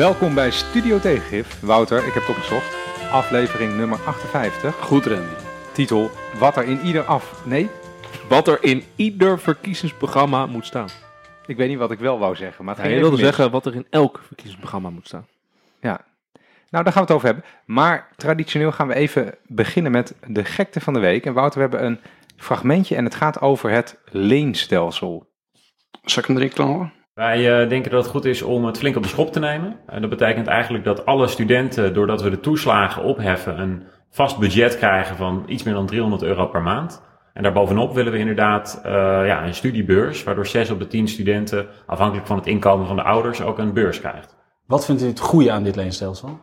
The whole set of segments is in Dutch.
Welkom bij Studio Tegengif. Wouter, ik heb het opgezocht. Aflevering nummer 58. Goed, Randy. Titel Wat er in ieder af... Nee, Wat er in ieder verkiezingsprogramma moet staan. ik weet niet wat ik wel wou zeggen. Maar het Ja, ging je wilde mis. zeggen wat er in elk verkiezingsprogramma moet staan. Ja. Nou, daar gaan we het over hebben. Maar traditioneel gaan we even beginnen met de gekte van de week. En Wouter, we hebben een fragmentje en het gaat over het leenstelsel. Zal ik hem erin knallen? Wij eh, denken dat het goed is om het flink op de schop te nemen. En dat betekent eigenlijk dat alle studenten, doordat we de toeslagen opheffen, een vast budget krijgen van iets meer dan 300 euro per maand. En daarbovenop willen we inderdaad eh, ja, een studiebeurs, waardoor 6 op de 10 studenten, afhankelijk van het inkomen van de ouders, ook een beurs krijgt. Wat vindt u het goede aan dit leenstelsel?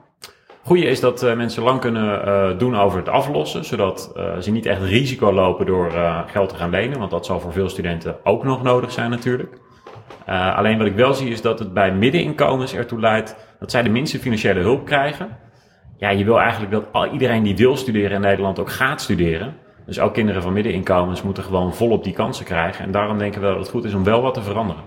Goeie is dat eh, mensen lang kunnen eh, doen over het aflossen, zodat eh, ze niet echt risico lopen door eh, geld te gaan lenen, want dat zal voor veel studenten ook nog nodig zijn natuurlijk. Eh, alleen wat ik wel zie is dat het bij middeninkomens ertoe leidt dat zij de minste financiële hulp krijgen. Ja, je wil eigenlijk dat al, iedereen die wil studeren in Nederland ook gaat studeren. Dus ook kinderen van middeninkomens moeten gewoon volop die kansen krijgen. En daarom denken we dat het goed is om wel wat te veranderen.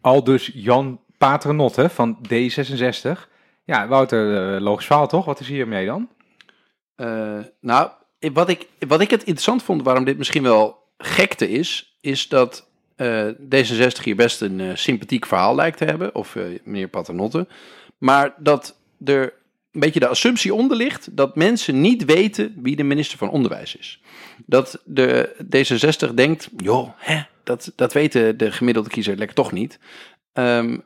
Al dus Jan Paternotte van D66. Ja, Wouter, eh, logisch verhaal toch? Wat is hiermee dan? Eh, nou, wat ik, wat ik het interessant vond, waarom dit misschien wel gekte is, is dat D66 hier best een eh, sympathiek verhaal lijkt te hebben, of eh, meneer Paternotte, maar dat er een beetje de assumptie onder ligt dat mensen niet weten wie de minister van Onderwijs is. Dat de D66 denkt, joh, hè, dat, dat weten de gemiddelde kiezer lekker toch niet. Ehm,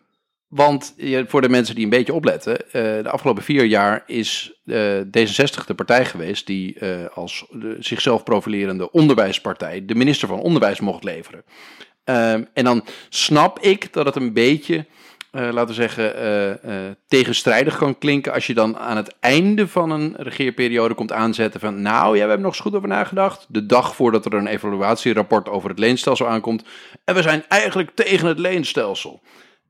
want voor de mensen die een beetje opletten, eh, de afgelopen vier jaar is eh, D66 de partij geweest die eh, als zichzelf profilerende onderwijspartij de minister van Onderwijs mocht leveren. Ehm, en dan snap ik dat het een beetje, eh, laten we zeggen, eh, eh, tegenstrijdig kan klinken als je dan aan het einde van een regeerperiode komt aanzetten van, nou ja, we hebben nog eens goed over nagedacht, de dag voordat er een evaluatierapport over het leenstelsel aankomt, en we zijn eigenlijk tegen het leenstelsel.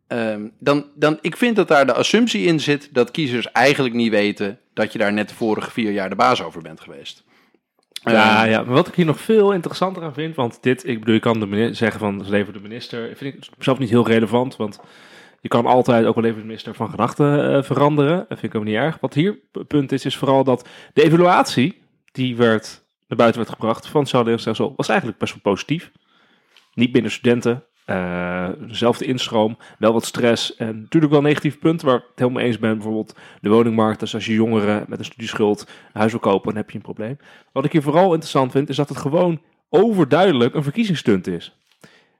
Ehm, dan, dan, ik vind dat daar de assumptie in zit dat kiezers eigenlijk niet weten dat je daar net de vorige vier jaar de baas over bent geweest. Ja, ja, maar wat ik hier nog veel interessanter aan vind, want dit, ik bedoel, je kan de minister zeggen van ze leveren de minister, vind ik zelf niet heel relevant, want je kan altijd ook wel even de minister van gedachten eh, veranderen. Dat vind ik ook niet erg. Wat hier het punt is, is vooral dat de evaluatie die werd naar buiten werd gebracht van het was eigenlijk best wel positief. Niet binnen studenten, eh, dezelfde instroom, wel wat stress en natuurlijk wel negatieve punten waar ik het helemaal eens ben. Bijvoorbeeld de woningmarkt, dus als je jongeren met een studieschuld een huis wil kopen, dan heb je een probleem. Wat ik hier vooral interessant vind, is dat het gewoon overduidelijk een verkiezingsstunt is.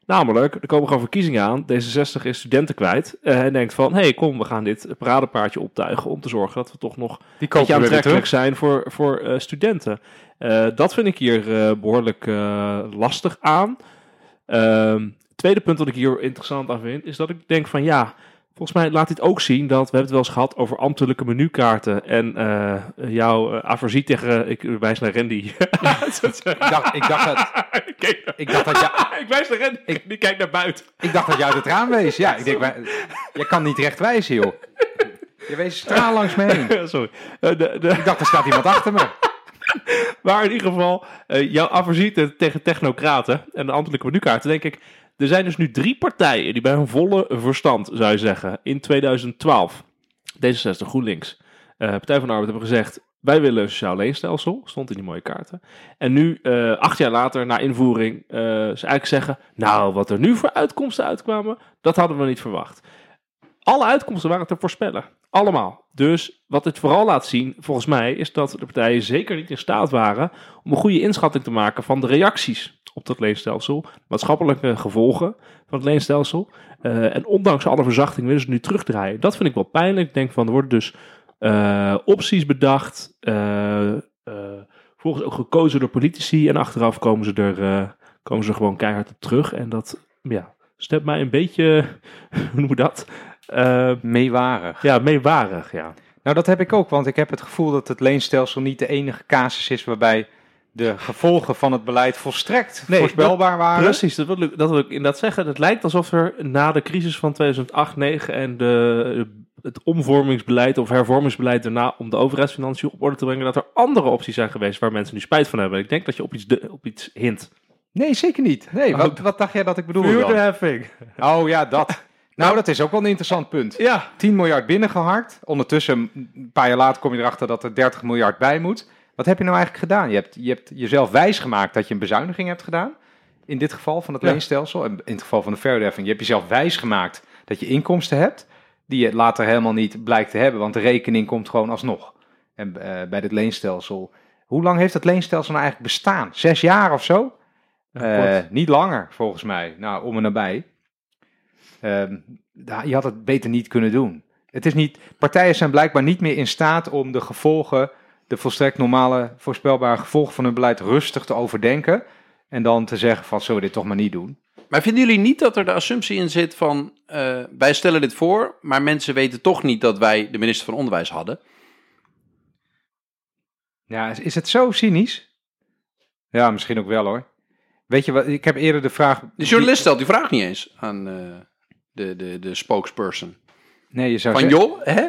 Namelijk, er komen gewoon verkiezingen aan, D66 is studenten kwijt eh, en denkt van, hé hey, kom, we gaan dit paradepaardje optuigen om te zorgen dat we toch nog Die een beetje aantrekkelijk zijn voor, voor eh, studenten. Dat vind ik hier eh, behoorlijk eh, lastig aan. Ehm, tweede punt wat ik hier interessant aan vind, is dat ik denk van ja, volgens mij laat dit ook zien dat, we hebben het wel eens gehad over ambtelijke menukaarten en eh, jouw uh, aversie tegen, ik wijs naar Randy. Ik dacht, ik dacht dat, Kijk, ik dacht dat, ja, ik wijs naar Randy, Ik- die kijkt naar buiten. ik dacht dat jij uit het raam wees. Ja, ik denk, wij- je kan niet recht wijzen, joh. Je wees straal langs me heen. Sorry. Eh, de, de, Ik dacht, er staat iemand achter me. Maar in ieder geval, jouw aversie te- tegen technocraten en de ambtelijke menukaarten, denk ik. Er zijn dus nu drie partijen die bij hun volle verstand, zou je zeggen, in 2012, D66, GroenLinks, eh, Partij van de Arbeid hebben gezegd, wij willen een sociaal leenstelsel, stond in die mooie kaarten. En nu, eh, acht jaar later, na invoering, eh, ze eigenlijk zeggen, nou, wat er nu voor uitkomsten uitkwamen, dat hadden we niet verwacht. Alle uitkomsten waren te voorspellen. Allemaal. Dus wat het vooral laat zien, volgens mij, is dat de partijen zeker niet in staat waren om een goede inschatting te maken van de reacties op dat leenstelsel, maatschappelijke gevolgen van het leenstelsel. Eh, en ondanks alle verzachting willen ze nu terugdraaien. Dat vind ik wel pijnlijk. Ik denk van, er worden dus eh, opties bedacht, eh, volgens ook gekozen door politici en achteraf komen ze er komen ze gewoon keihard op terug. En dat, ja, stemt mij een beetje, hoe noem je dat? Eh, Meewarig. ja, meewarig, ja. Nou, dat heb ik ook, want ik heb het gevoel dat het leenstelsel niet de enige casus is waarbij de gevolgen van het beleid volstrekt Nee, voorspelbaar waren. Precies, dat wil, ik, dat wil ik inderdaad zeggen. Het lijkt alsof er na de crisis van 2008, 2009 en de, het omvormingsbeleid of hervormingsbeleid daarna om de overheidsfinanciën op orde te brengen, dat er andere opties zijn geweest waar mensen nu spijt van hebben. Ik denk dat je op iets, de- op iets hint. Nee, zeker niet. Nee, wat, wat dacht jij dat ik bedoelde Vuur de dan? heffing. Oh ja, dat. Nou, dat is ook wel een interessant punt. Ja, 10 miljard binnengeharkt. Ondertussen, een paar jaar later, kom je erachter dat er 30 miljard bij moet. Wat heb je nou eigenlijk gedaan? Je hebt, je hebt jezelf wijsgemaakt dat je een bezuiniging hebt gedaan. In dit geval van het Ja. leenstelsel. En in het geval van de verheffing. Je hebt jezelf wijsgemaakt dat je inkomsten hebt. Die je later helemaal niet blijkt te hebben. Want de rekening komt gewoon alsnog. En eh, bij dit leenstelsel. Hoe lang heeft het leenstelsel nou eigenlijk bestaan? Zes jaar of zo? Eh, niet langer, volgens mij. Nou, om en nabij. Ehm, je had het beter niet kunnen doen. Het is niet, partijen zijn blijkbaar niet meer in staat om de gevolgen, de volstrekt normale, voorspelbare gevolgen van hun beleid rustig te overdenken. En dan te zeggen van, zullen we dit toch maar niet doen? Maar vinden jullie niet dat er de assumptie in zit van... eh, wij stellen dit voor, maar mensen weten toch niet dat wij de minister van Onderwijs hadden? Ja, is, is het zo cynisch? Ja, misschien ook wel hoor. Weet je wat, ik heb eerder de vraag... De journalist stelt die vraag niet eens aan eh, de, de, de spokesperson. Nee, je zou Van zeggen, joh, hè?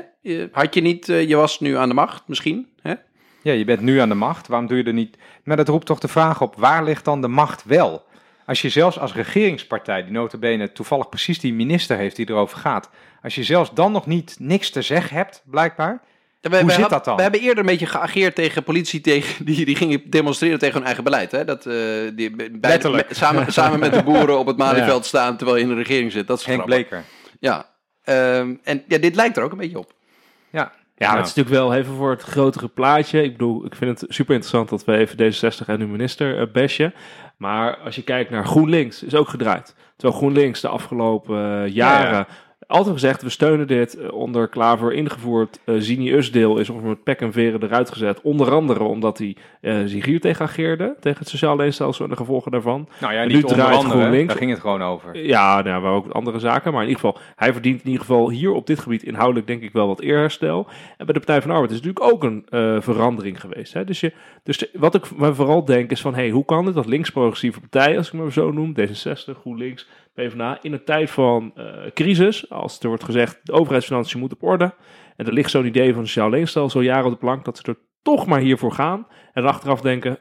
Had je niet, eh, je was nu aan de macht misschien, hè? ja, je bent nu aan de macht, waarom doe je er niet... Maar dat roept toch de vraag op, waar ligt dan de macht wel? Als je zelfs als regeringspartij, die notabene toevallig precies die minister heeft die erover gaat... Als je zelfs dan nog niet niks te zeggen hebt, blijkbaar... Ja, we, Hoe we zit had- dat dan? We hebben eerder een beetje geageerd tegen politie tegen, die, die gingen demonstreren tegen hun eigen beleid. Hè? Dat, eh, die, bij, Letterlijk. samen, samen met de boeren op het Malieveld staan terwijl je in de regering zit. Dat is Henk grappig. Bleker. Ja. Ehm, en ja, dit lijkt er ook een beetje op. Ja, Ja, Nou. het is natuurlijk wel even voor het grotere plaatje. Ik bedoel, ik vind het super interessant dat we even D66 en de minister bashen. Maar als je kijkt naar GroenLinks, is ook gedraaid. Terwijl GroenLinks de afgelopen eh, jaren altijd gezegd, we steunen dit. eh, onder Klaver ingevoerd. eh Zini deel is met pek en veren eruit gezet. Onder andere omdat hij eh Ziguur tegen ageerde. Tegen het sociaal leenstelsel en de gevolgen daarvan. Nou ja, En niet onder andere, GroenLinks. daar ging het gewoon over. Ja, nou, maar ook andere zaken. Maar in ieder geval, hij verdient in ieder geval hier op dit gebied inhoudelijk denk ik wel wat eerherstel. En bij de Partij van de Arbeid is natuurlijk ook een eh, verandering geweest. Hè? Dus, je, dus de- wat ik maar vooral denk is van, hey, hoe kan het dat links-progressieve partijen, als ik maar zo noem, D66, GroenLinks, PvdA, in een tijd van eh, crisis, als er wordt gezegd, de overheidsfinanciën moeten op orde, en er ligt zo'n idee van sociaal leenstelsel jaren op de plank, dat ze er toch maar hiervoor gaan. En achteraf denken,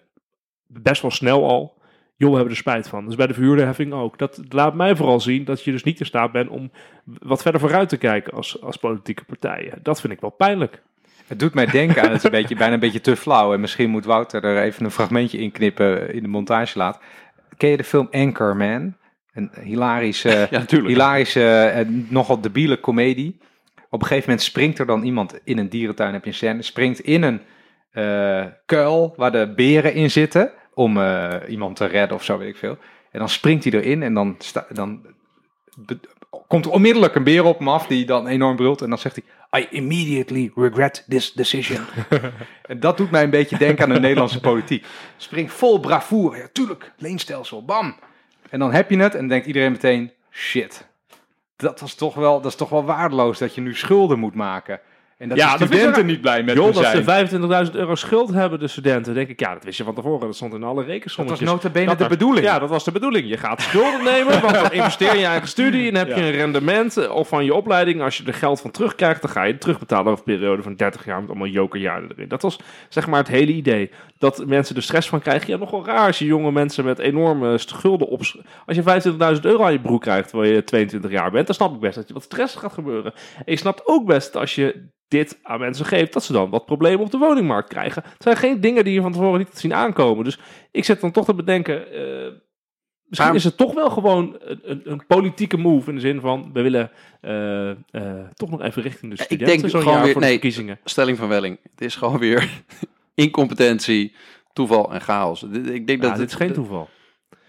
best wel snel al, joh, we hebben er spijt van. Dus bij de verhuurderheffing ook. Dat laat mij vooral zien dat je dus niet in staat bent om wat verder vooruit te kijken als, als politieke partijen. Dat vind ik wel pijnlijk. Het doet mij denken aan, het een beetje, bijna een beetje te flauw. En misschien moet Wouter er even een fragmentje in knippen in de montage laat. Ken je de film Anchorman? Een hilarische, Ja, hilarische en nogal debiele komedie. Op een gegeven moment springt er dan iemand in een dierentuin, heb je een scène, springt in een eh, kuil waar de beren in zitten om eh, iemand te redden of zo, weet ik veel. En dan springt hij erin en dan, sta, dan komt er onmiddellijk een beer op hem af die dan enorm brult. En dan zegt hij, I immediately regret this decision. en dat doet mij een beetje denken aan de Nederlandse politiek. Springt vol bravoure, ja tuurlijk, leenstelsel, bam. En dan heb je het en denkt iedereen meteen, shit. Dat, was toch wel, dat is toch wel waardeloos dat je nu schulden moet maken. En dat Ja, de dat studenten wel- niet blij met Joh, me dat zijn. ze 25.000 euro schuld hebben, de studenten. denk ik, ja, dat wist je van tevoren. Dat stond in alle dat rekensommetjes. was nota bene Dat de bedoeling. Ja, dat was de bedoeling. Je gaat schulden nemen, want dan investeer je in je eigen studie en heb je een rendement eh, of van je opleiding. Als je er geld van terugkrijgt, dan ga je het terugbetalen over een periode van 30 jaar met allemaal jokerjaren erin. Dat was zeg maar het hele idee. Dat mensen er stress van krijgen. Ja, nog wel raar als je jonge mensen met enorme schulden op... Als je 25.000 euro aan je broek krijgt terwijl je 22 jaar bent, dan snap ik best dat je wat stress gaat gebeuren. En je snapt ook best als je dit aan mensen geeft, dat ze dan wat problemen op de woningmarkt krijgen. Het zijn geen dingen die je van tevoren niet zien aankomen. Dus ik zit dan toch te bedenken, eh, misschien Maar- is het toch wel gewoon een, een, een politieke move in de zin van, we willen eh, eh, toch nog even richting de ik studenten denk zo'n gewoon jaar weer- voor de nee. verkiezingen. Stelling van Welling. Het is gewoon weer incompetentie, toeval en chaos. Dit- Ik denk Ja, dat dit is geen toeval.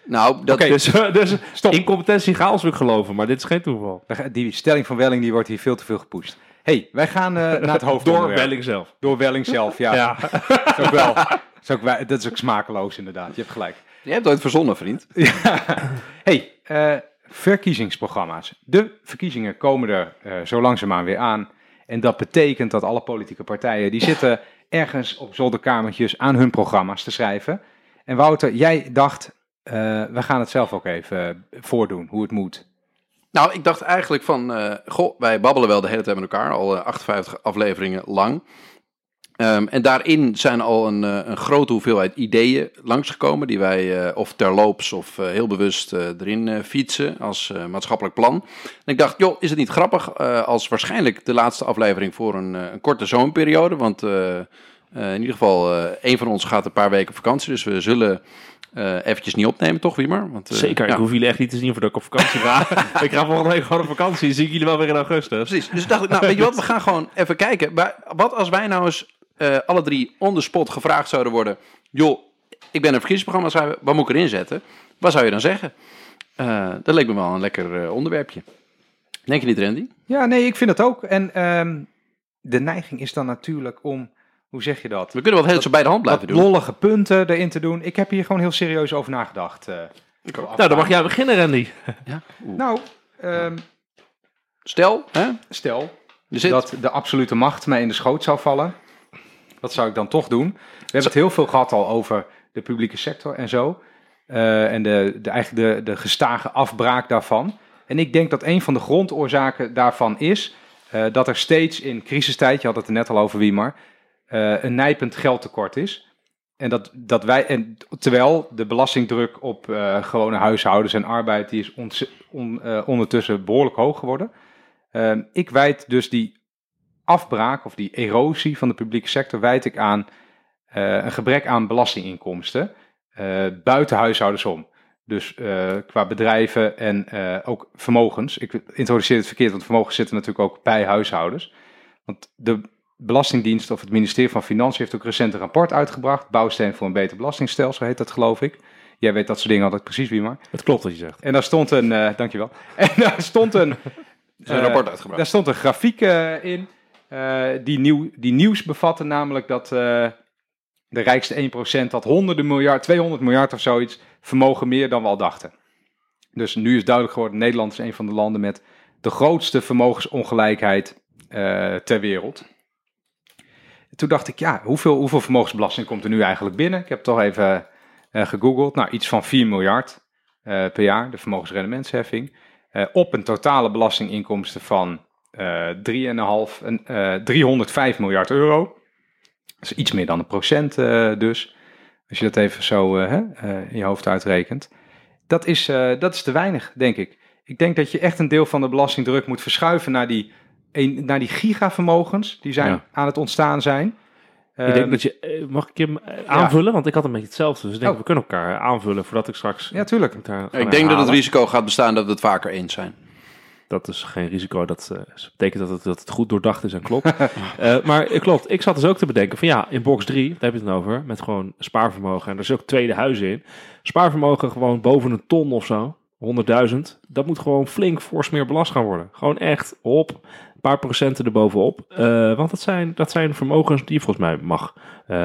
Nou, dat Oké, Dus, dus Stop. incompetentie chaos wil ik geloven, maar dit is geen toeval. Die stelling van Welling die wordt hier veel te veel gepusht. Hey, wij gaan eh, naar het Door hoofdonderwerp. Welling zelf. Door Welling zelf, ja. Ja. Dat, is ook wel, dat, is ook, dat is ook smakeloos inderdaad, je hebt gelijk. je hebt ooit verzonnen, vriend. hey, eh, verkiezingsprogramma's. De verkiezingen komen er eh, zo langzaamaan weer aan. En dat betekent dat alle politieke partijen, die zitten ergens op zolderkamertjes aan hun programma's te schrijven. En Wouter, jij dacht, eh, we gaan het zelf ook even voordoen, hoe het moet. Nou, ik dacht eigenlijk van, eh, goh, wij babbelen wel de hele tijd met elkaar, al eh, 58 afleveringen lang. Ehm, en daarin zijn al een, eh, een grote hoeveelheid ideeën langsgekomen, die wij eh, of terloops of eh, heel bewust eh, erin eh, fietsen als eh, maatschappelijk plan. En ik dacht, joh, is het niet grappig eh, als waarschijnlijk de laatste aflevering voor een, eh, een korte zomerperiode, want eh, eh, in ieder geval eh een van ons gaat een paar weken vakantie, dus we zullen eh eventjes niet opnemen, toch Wiemer? Want, eh, Zeker, ja. ik hoef jullie echt niet te zien voordat ik op vakantie ga. ik ga volgende week gewoon op vakantie. Zie ik jullie wel weer in augustus. Precies. Dus dacht ik, nou, weet je wat, we gaan gewoon even kijken. Maar wat als wij nou eens eh, alle drie on the spot gevraagd zouden worden... joh, ik ben een verkiezingsprogramma schrijven, wat moet ik erin zetten? Wat zou je dan zeggen? Eh, dat leek me wel een lekker eh, onderwerpje. Denk je niet, Randy? Ja, nee, ik vind het ook. En ehm, de neiging is dan natuurlijk om, hoe zeg je dat? We kunnen wat heel zo bij de hand blijven doen. lollige punten erin te doen. Ik heb hier gewoon heel serieus over nagedacht. eh. Nou, dan mag jij beginnen, Randy. Ja? Nou, ehm, Stel, hè, stel zit... dat de absolute macht mij in de schoot zou vallen. Wat zou ik dan toch doen? We hebben het heel veel gehad al over de publieke sector en zo. Eh, en de, de, eigenlijk de, de gestage afbraak daarvan. En ik denk dat een van de grondoorzaken daarvan is eh, dat er steeds in crisistijd, je had het er net al over Wiemar, eh, een nijpend geldtekort is. En dat, dat wij, en terwijl de belastingdruk op eh, gewone huishoudens en arbeid, die is on- eh, ondertussen behoorlijk hoog geworden. Ehm, ik wijd dus die afbraak of die erosie van de publieke sector wijd ik aan een gebrek aan belastinginkomsten buiten huishoudens om. Dus qua bedrijven en ook vermogens. Ik introduceer het verkeerd, want vermogens zitten natuurlijk ook bij huishoudens. Want de Belastingdienst of het ministerie van Financiën heeft ook recent een rapport uitgebracht. Bouwsteen voor een beter belastingstelsel heet dat geloof ik. Jij weet dat soort dingen altijd precies wie maar. Het klopt wat je zegt. En daar stond een, eh, dankjewel. En daar stond een, een eh, rapport uitgebracht. daar stond een grafiek eh, in eh, die, nieuw, die nieuws bevatte, namelijk dat eh, de rijkste 1% had honderden miljard, 200 miljard of zoiets, vermogen meer dan we al dachten. Dus nu is duidelijk geworden, Nederland is een van de landen met de grootste vermogensongelijkheid eh, ter wereld. Toen dacht ik, ja, hoeveel, hoeveel vermogensbelasting komt er nu eigenlijk binnen? Ik heb toch even eh, gegoogeld. Nou, iets van 4 miljard eh, per jaar, de vermogensrendementsheffing. Eh, op een totale belastinginkomsten van eh 3,5, en, eh 305 miljard euro. Dat is iets meer dan een procent dus. Als je dat even zo in je hoofd uitrekent. Dat is, dat is te weinig, denk ik. Ik denk dat je echt een deel van de belastingdruk moet verschuiven naar die, een, naar die gigavermogens die zijn, Ja. aan het ontstaan zijn. ik Ehm, denk dat je, eh, mag ik hem eh, aanvullen? Want ik had een beetje hetzelfde. Dus ik denk, Oh. we kunnen elkaar aanvullen voordat ik straks... Ja, tuurlijk. Ik denk dat het risico gaat bestaan dat we het vaker eens zijn. Dat is geen risico. Dat eh, betekent dat het, dat het goed doordacht is en klopt. Eh, maar klopt, ik zat dus ook te bedenken van ja, in box 3, daar heb je het dan over, met gewoon spaarvermogen. En er is ook tweede huizen in. Spaarvermogen gewoon boven een ton of zo, 100.000. Dat moet gewoon flink fors meer belast gaan worden. Gewoon echt op, paar procenten erbovenop. Eh want dat zijn, dat zijn vermogens die je volgens mij mag, eh,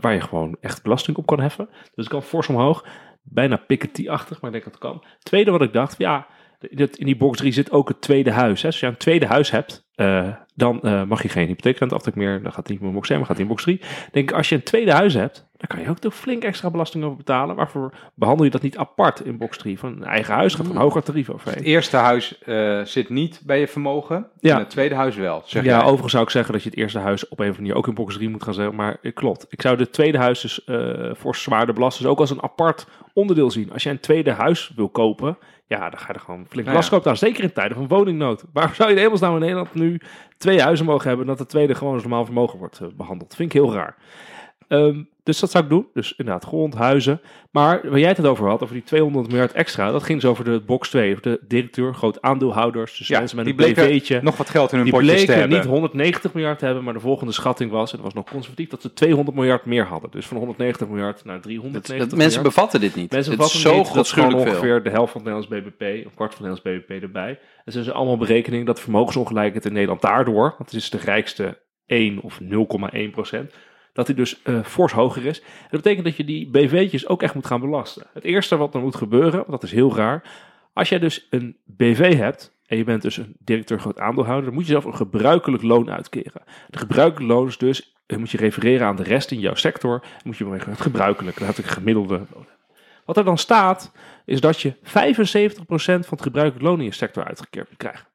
waar je gewoon echt belasting op kan heffen. Dus het kan fors omhoog. Bijna Piketty-achtig, maar ik denk dat het kan. Tweede wat ik dacht, ja, in dat- in die box 3 zit ook het tweede huis. Hè. Als je een tweede huis hebt, eh, dan mag je geen hypotheekrenteaftrek meer. Dan gaat die in box 1, maar gaat die in box 3. Denk ik, als je een tweede huis hebt, dan kan je ook toch flink extra belasting over betalen. Waarvoor behandel je dat niet apart in box 3? Van een eigen huis gaat een hoger tarief Het overheen. eerste huis eh, zit niet bij je vermogen. Ja. En het tweede huis wel. Zeg Ja, jij. overigens zou ik zeggen dat je het eerste huis op een of andere manier ook in box 3 moet gaan zeggen. Maar het klopt. Ik zou het tweede huis dus eh voor zwaarder belasten. Dus ook als een apart onderdeel zien. Als jij een tweede huis wil kopen, ja, dan ga je er gewoon flink belasting op aan. Zeker in tijden van woningnood. Waarom zou je in hemelsnaam in Nederland nu twee huizen mogen hebben... en dat de tweede gewoon als normaal vermogen wordt eh, behandeld? Vind ik heel raar. Ehm, dus dat zou ik doen. Dus inderdaad, grond, huizen. Maar waar jij het over had, over die 200 miljard extra... dat ging dus over de box 2, over de directeur, groot aandeelhouders. Dus Ja, mensen met die een BV'tje. nog wat geld in hun Die potjes te bleken hebben. niet 190 miljard te hebben, maar de volgende schatting was, en dat was nog conservatief, dat ze 200 miljard meer hadden. Dus van 190 miljard naar Dat, 390 dat, miljard. mensen bevatten dit niet. Mensen het bevatten is zo niet, dat is gewoon godschuwelijk veel. ongeveer de helft van het Nederlands BBP, een kwart van het Nederlands BBP erbij. En ze zijn allemaal berekeningen dat vermogensongelijkheid in Nederland daardoor, want het is de rijkste 1 of 0,1 procent, dat die dus eh, fors hoger is. Dat betekent dat je die BV'tjes ook echt moet gaan belasten. Het eerste wat er moet gebeuren, want dat is heel raar, als jij dus een BV hebt en je bent dus een directeur groot aandeelhouder, dan moet je zelf een gebruikelijk loon uitkeren. De gebruikelijk loon is dus, dan moet je refereren aan de rest in jouw sector, dan moet je het gebruikelijke, dan heb ik een gemiddelde loon. Wat er dan staat, is dat je 75% van het gebruikelijk loon in je sector uitgekeerd krijgen.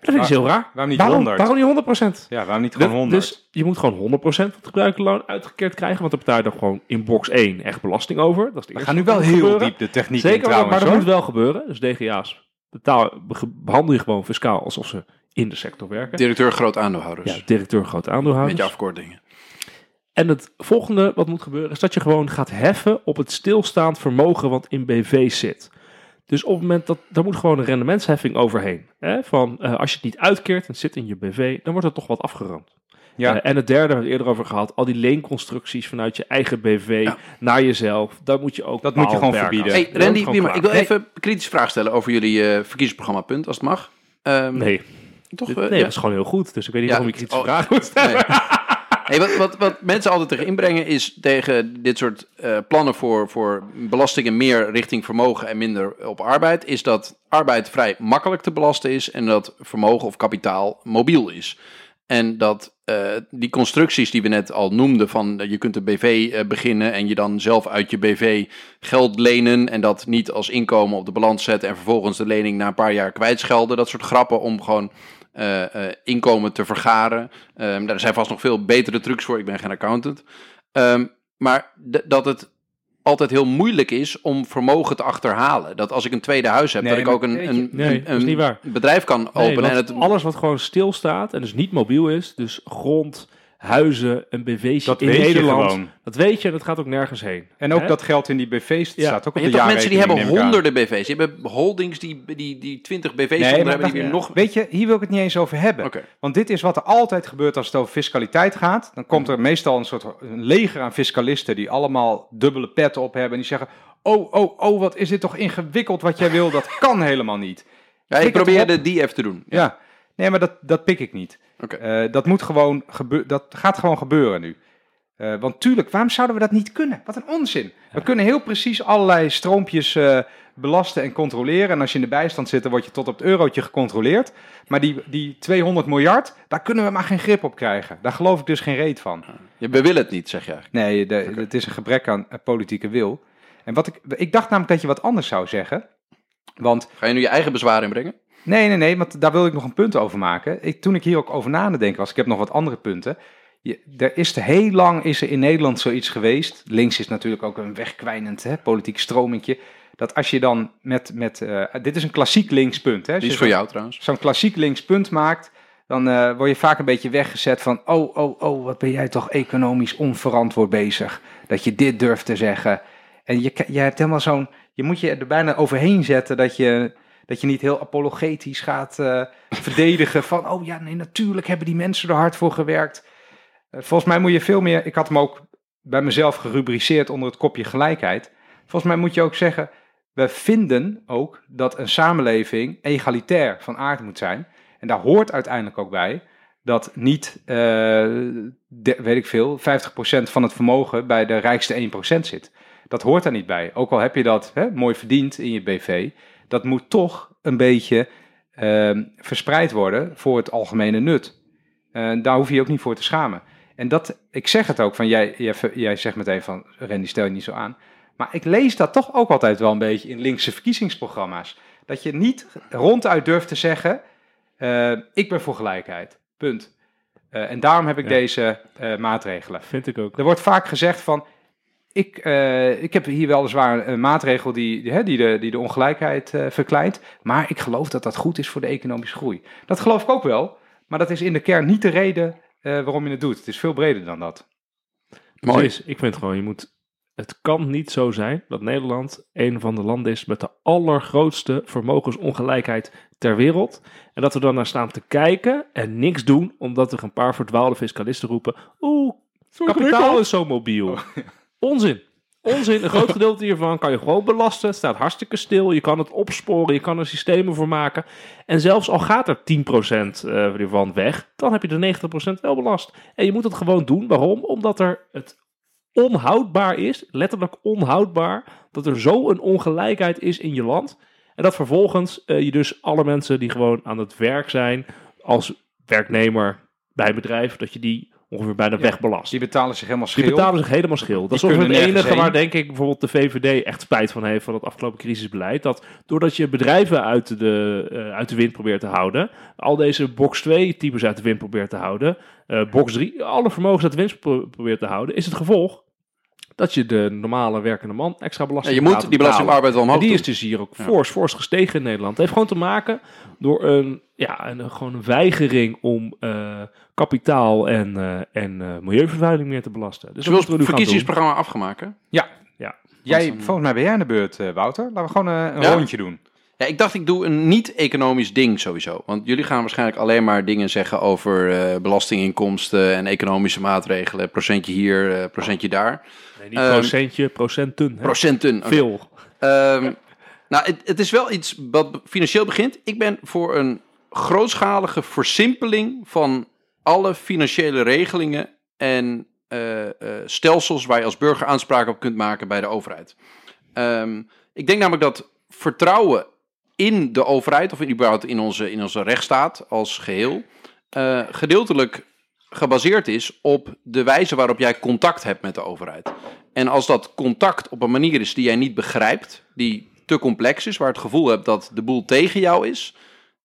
Dat vind ik heel raar. waarom niet waarom, 100? Waarom niet 100%? Ja, waarom niet gewoon Dat- 100%? Dus je moet gewoon 100% van het gebruikersloon uitgekeerd krijgen. Want dan betaal je dan gewoon in box 1 echt belasting over. Dat is de We gaan nu wel heel gebeuren. diep de techniek Zeker, in trouwens, maar dat hoor. moet wel gebeuren. Dus DGA's betaal, be- behandel je gewoon fiscaal alsof ze in de sector werken. Directeur groot aandeelhouders. ja, directeur grote Met aandeelhouders. je afkortingen. En het volgende wat moet gebeuren is dat je gewoon gaat heffen op het stilstaand vermogen wat in BV zit. Dus op het moment dat, daar moet gewoon een rendementsheffing overheen. Hè? Van, eh, als je het niet uitkeert en het zit in je BV, dan wordt er toch wat afgeroomd. Ja. Eh, en het derde, we het eerder over gehad, al die leenconstructies vanuit je eigen BV Ja. naar jezelf, dat moet je ook Dat moet je gewoon verbieden. Hey, Randy, ik wil even een kritische vraag stellen over jullie eh, verkiezingsprogramma Punt, als het mag. Ehm, Nee, toch? eh, nee ja? dat is gewoon heel goed. Dus ik weet niet Ja, waarom je kritische oh, vragen moet stellen. Nee. Wat, wat, wat mensen altijd tegen inbrengen is tegen dit soort eh, plannen voor, voor belastingen meer richting vermogen en minder op arbeid, is dat arbeid vrij makkelijk te belasten is en dat vermogen of kapitaal mobiel is. En dat eh, die constructies die we net al noemden, van je kunt een BV eh, beginnen en je dan zelf uit je BV geld lenen en dat niet als inkomen op de balans zetten en vervolgens de lening na een paar jaar kwijtschelden. Dat soort grappen om gewoon inkomen te vergaren. Ehm, daar zijn vast nog veel betere trucs voor. Ik ben geen accountant. Ehm, maar dat het altijd heel moeilijk is om vermogen te achterhalen. Dat als ik een tweede huis heb, Nee, dat ik ook een, een, Nee, een, bedrijf kan openen. en het, alles wat gewoon stilstaat en dus niet mobiel is, dus grond, huizen, een BV'tje Dat in weet je Nederland, gewoon. dat weet je en dat gaat ook nergens heen. En ook Hè? dat geld in die BV's Ja. staat ook op je de hebt toch mensen die hebben honderden BV's. Je hebt holdings die, die, die 20 BV's Nee, hebben, die weer nog... Weet je, hier wil ik het niet eens over hebben. Oké. Want dit is wat er altijd gebeurt als het over fiscaliteit gaat. Dan komt er meestal een soort een leger aan fiscalisten die allemaal dubbele petten op hebben. En die zeggen, oh, oh, oh, wat is dit toch ingewikkeld wat jij wil. Dat kan helemaal niet. Ja, ik probeerde die even te doen. Ja, nee, maar dat, dat pik ik niet. Eh, dat moet gewoon gebeuren. Dat gaat gewoon gebeuren nu. Eh, want tuurlijk, waarom zouden we dat niet kunnen? Wat een onzin. We kunnen heel precies allerlei stroompjes eh, belasten en controleren. En als je in de bijstand zit, dan word je tot op het eurotje gecontroleerd. Maar die, die 200 miljard, daar kunnen we maar geen grip op krijgen. Daar geloof ik dus geen reet van. Je we willen het niet, zeg je eigenlijk. Nee, de, het is een gebrek aan politieke wil. En wat ik, ik dacht namelijk dat je wat anders zou zeggen. Want Ga je nu je eigen bezwaar inbrengen? Nee, nee, nee, want daar wil ik nog een punt over maken. Ik, toen ik hier ook over na denken was, ik heb nog wat andere punten. Je, er is te heel lang is er in Nederland zoiets geweest. Links is natuurlijk ook een wegkwijnend hè, politiek stromingje. Dat als je dan met, met eh, dit is een klassiek linkspunt. Hè, Als Die is voor jou trouwens. Zo'n klassiek linkspunt maakt, dan eh, word je vaak een beetje weggezet van, oh, oh, oh, wat ben jij toch economisch onverantwoord bezig. Dat je dit durft te zeggen. En je, je hebt helemaal zo'n, je moet je er bijna overheen zetten dat je, dat je niet heel apologetisch gaat eh, verdedigen van, oh ja, nee, natuurlijk hebben die mensen er hard voor gewerkt. Eh, volgens mij moet je veel meer, ik had hem ook bij mezelf gerubriceerd onder het kopje gelijkheid. Volgens mij moet je ook zeggen, we vinden ook dat een samenleving egalitair van aard moet zijn. En daar hoort uiteindelijk ook bij dat niet, eh, de- weet ik veel, 50% van het vermogen bij de rijkste 1% zit. Dat hoort daar niet bij. Ook al heb je dat hè, mooi verdiend in je BV, dat moet toch een beetje ehm, verspreid worden voor het algemene nut. Eh, daar hoef je je ook niet voor te schamen. En dat, ik zeg het ook van, jij, jij, jij zegt meteen van, Randy, stel je niet zo aan. Maar ik lees dat toch ook altijd wel een beetje in linkse verkiezingsprogramma's. Dat je niet ronduit durft te zeggen, eh, ik ben voor gelijkheid. Punt. Eh, en daarom heb ik Ja. deze maatregelen. Vind ik ook. Er wordt vaak gezegd van, ik, eh, ik heb hier weliswaar een maatregel die, die, hè, die, de, die de ongelijkheid eh, verkleint, maar ik geloof dat dat goed is voor de economische groei. Dat geloof ik ook wel, maar dat is in de kern niet de reden eh, waarom je het doet. Het is veel breder dan dat. Mooi. Precies. Ik vind gewoon, je moet, het kan niet zo zijn dat Nederland een van de landen is met de allergrootste vermogensongelijkheid ter wereld. En dat we dan naar staan te kijken en niks doen, omdat er een paar verdwaalde fiscalisten roepen, oeh, kapitaal is zo mobiel. Onzin. Onzin. Een groot gedeelte hiervan kan je gewoon belasten. Het staat hartstikke stil. Je kan het opsporen. Je kan er systemen voor maken. En zelfs al gaat er 10% eh, ervan weg, dan heb je de 90% wel belast. En je moet het gewoon doen. Waarom? Omdat er het onhoudbaar is, letterlijk onhoudbaar, dat er zo een ongelijkheid is in je land. En dat vervolgens eh, je dus alle mensen die gewoon aan het werk zijn als werknemer bij een bedrijf, dat je die ongeveer bijna wegbelast. Die betalen zich helemaal Die schil. betalen zich helemaal schil. Dat is Die ongeveer het enige waar denk ik bijvoorbeeld de VVD echt spijt van heeft van het afgelopen crisisbeleid. Dat doordat je bedrijven uit de, eh, uit de wind probeert te houden, al deze box 2 types uit de wind probeert te houden, eh, box 3, alle vermogens uit de wind pro- probeert te houden, is het gevolg dat je de normale werkende man extra Ja, belasting je moet die belasting op betalen. arbeid wel En omhoog die doen. is dus hier ook fors, fors gestegen in Nederland. Het heeft gewoon te maken door een, ja, een, gewoon een weigering om eh, kapitaal en, eh, en eh, milieuvervuiling meer te belasten. Dus wil het verkiezingsprogramma afgemaakt. Ja. Ja. Jij, volgens mij ben jij aan de beurt, eh, Wouter. Laten we gewoon een Ja. rondje doen. Ja, ik dacht ik doe een niet-economisch ding sowieso. Want jullie gaan waarschijnlijk alleen maar dingen zeggen over eh, belastinginkomsten en economische maatregelen. Procentje hier, eh, procentje daar. Nee, niet Ehm, procentje, procenten. hè? Procenten. Veel. Ehm, nou, het, het is wel iets wat financieel begint. Ik ben voor een grootschalige versimpeling van alle financiële regelingen en eh, eh, stelsels waar je als burger aanspraak op kunt maken bij de overheid. Ehm, ik denk namelijk dat vertrouwen in de overheid, of in, überhaupt in onze, in onze rechtsstaat als geheel, eh, gedeeltelijk gebaseerd is op de wijze waarop jij contact hebt met de overheid. En als dat contact op een manier is die jij niet begrijpt, die te complex is, waar het gevoel hebt dat de boel tegen jou is,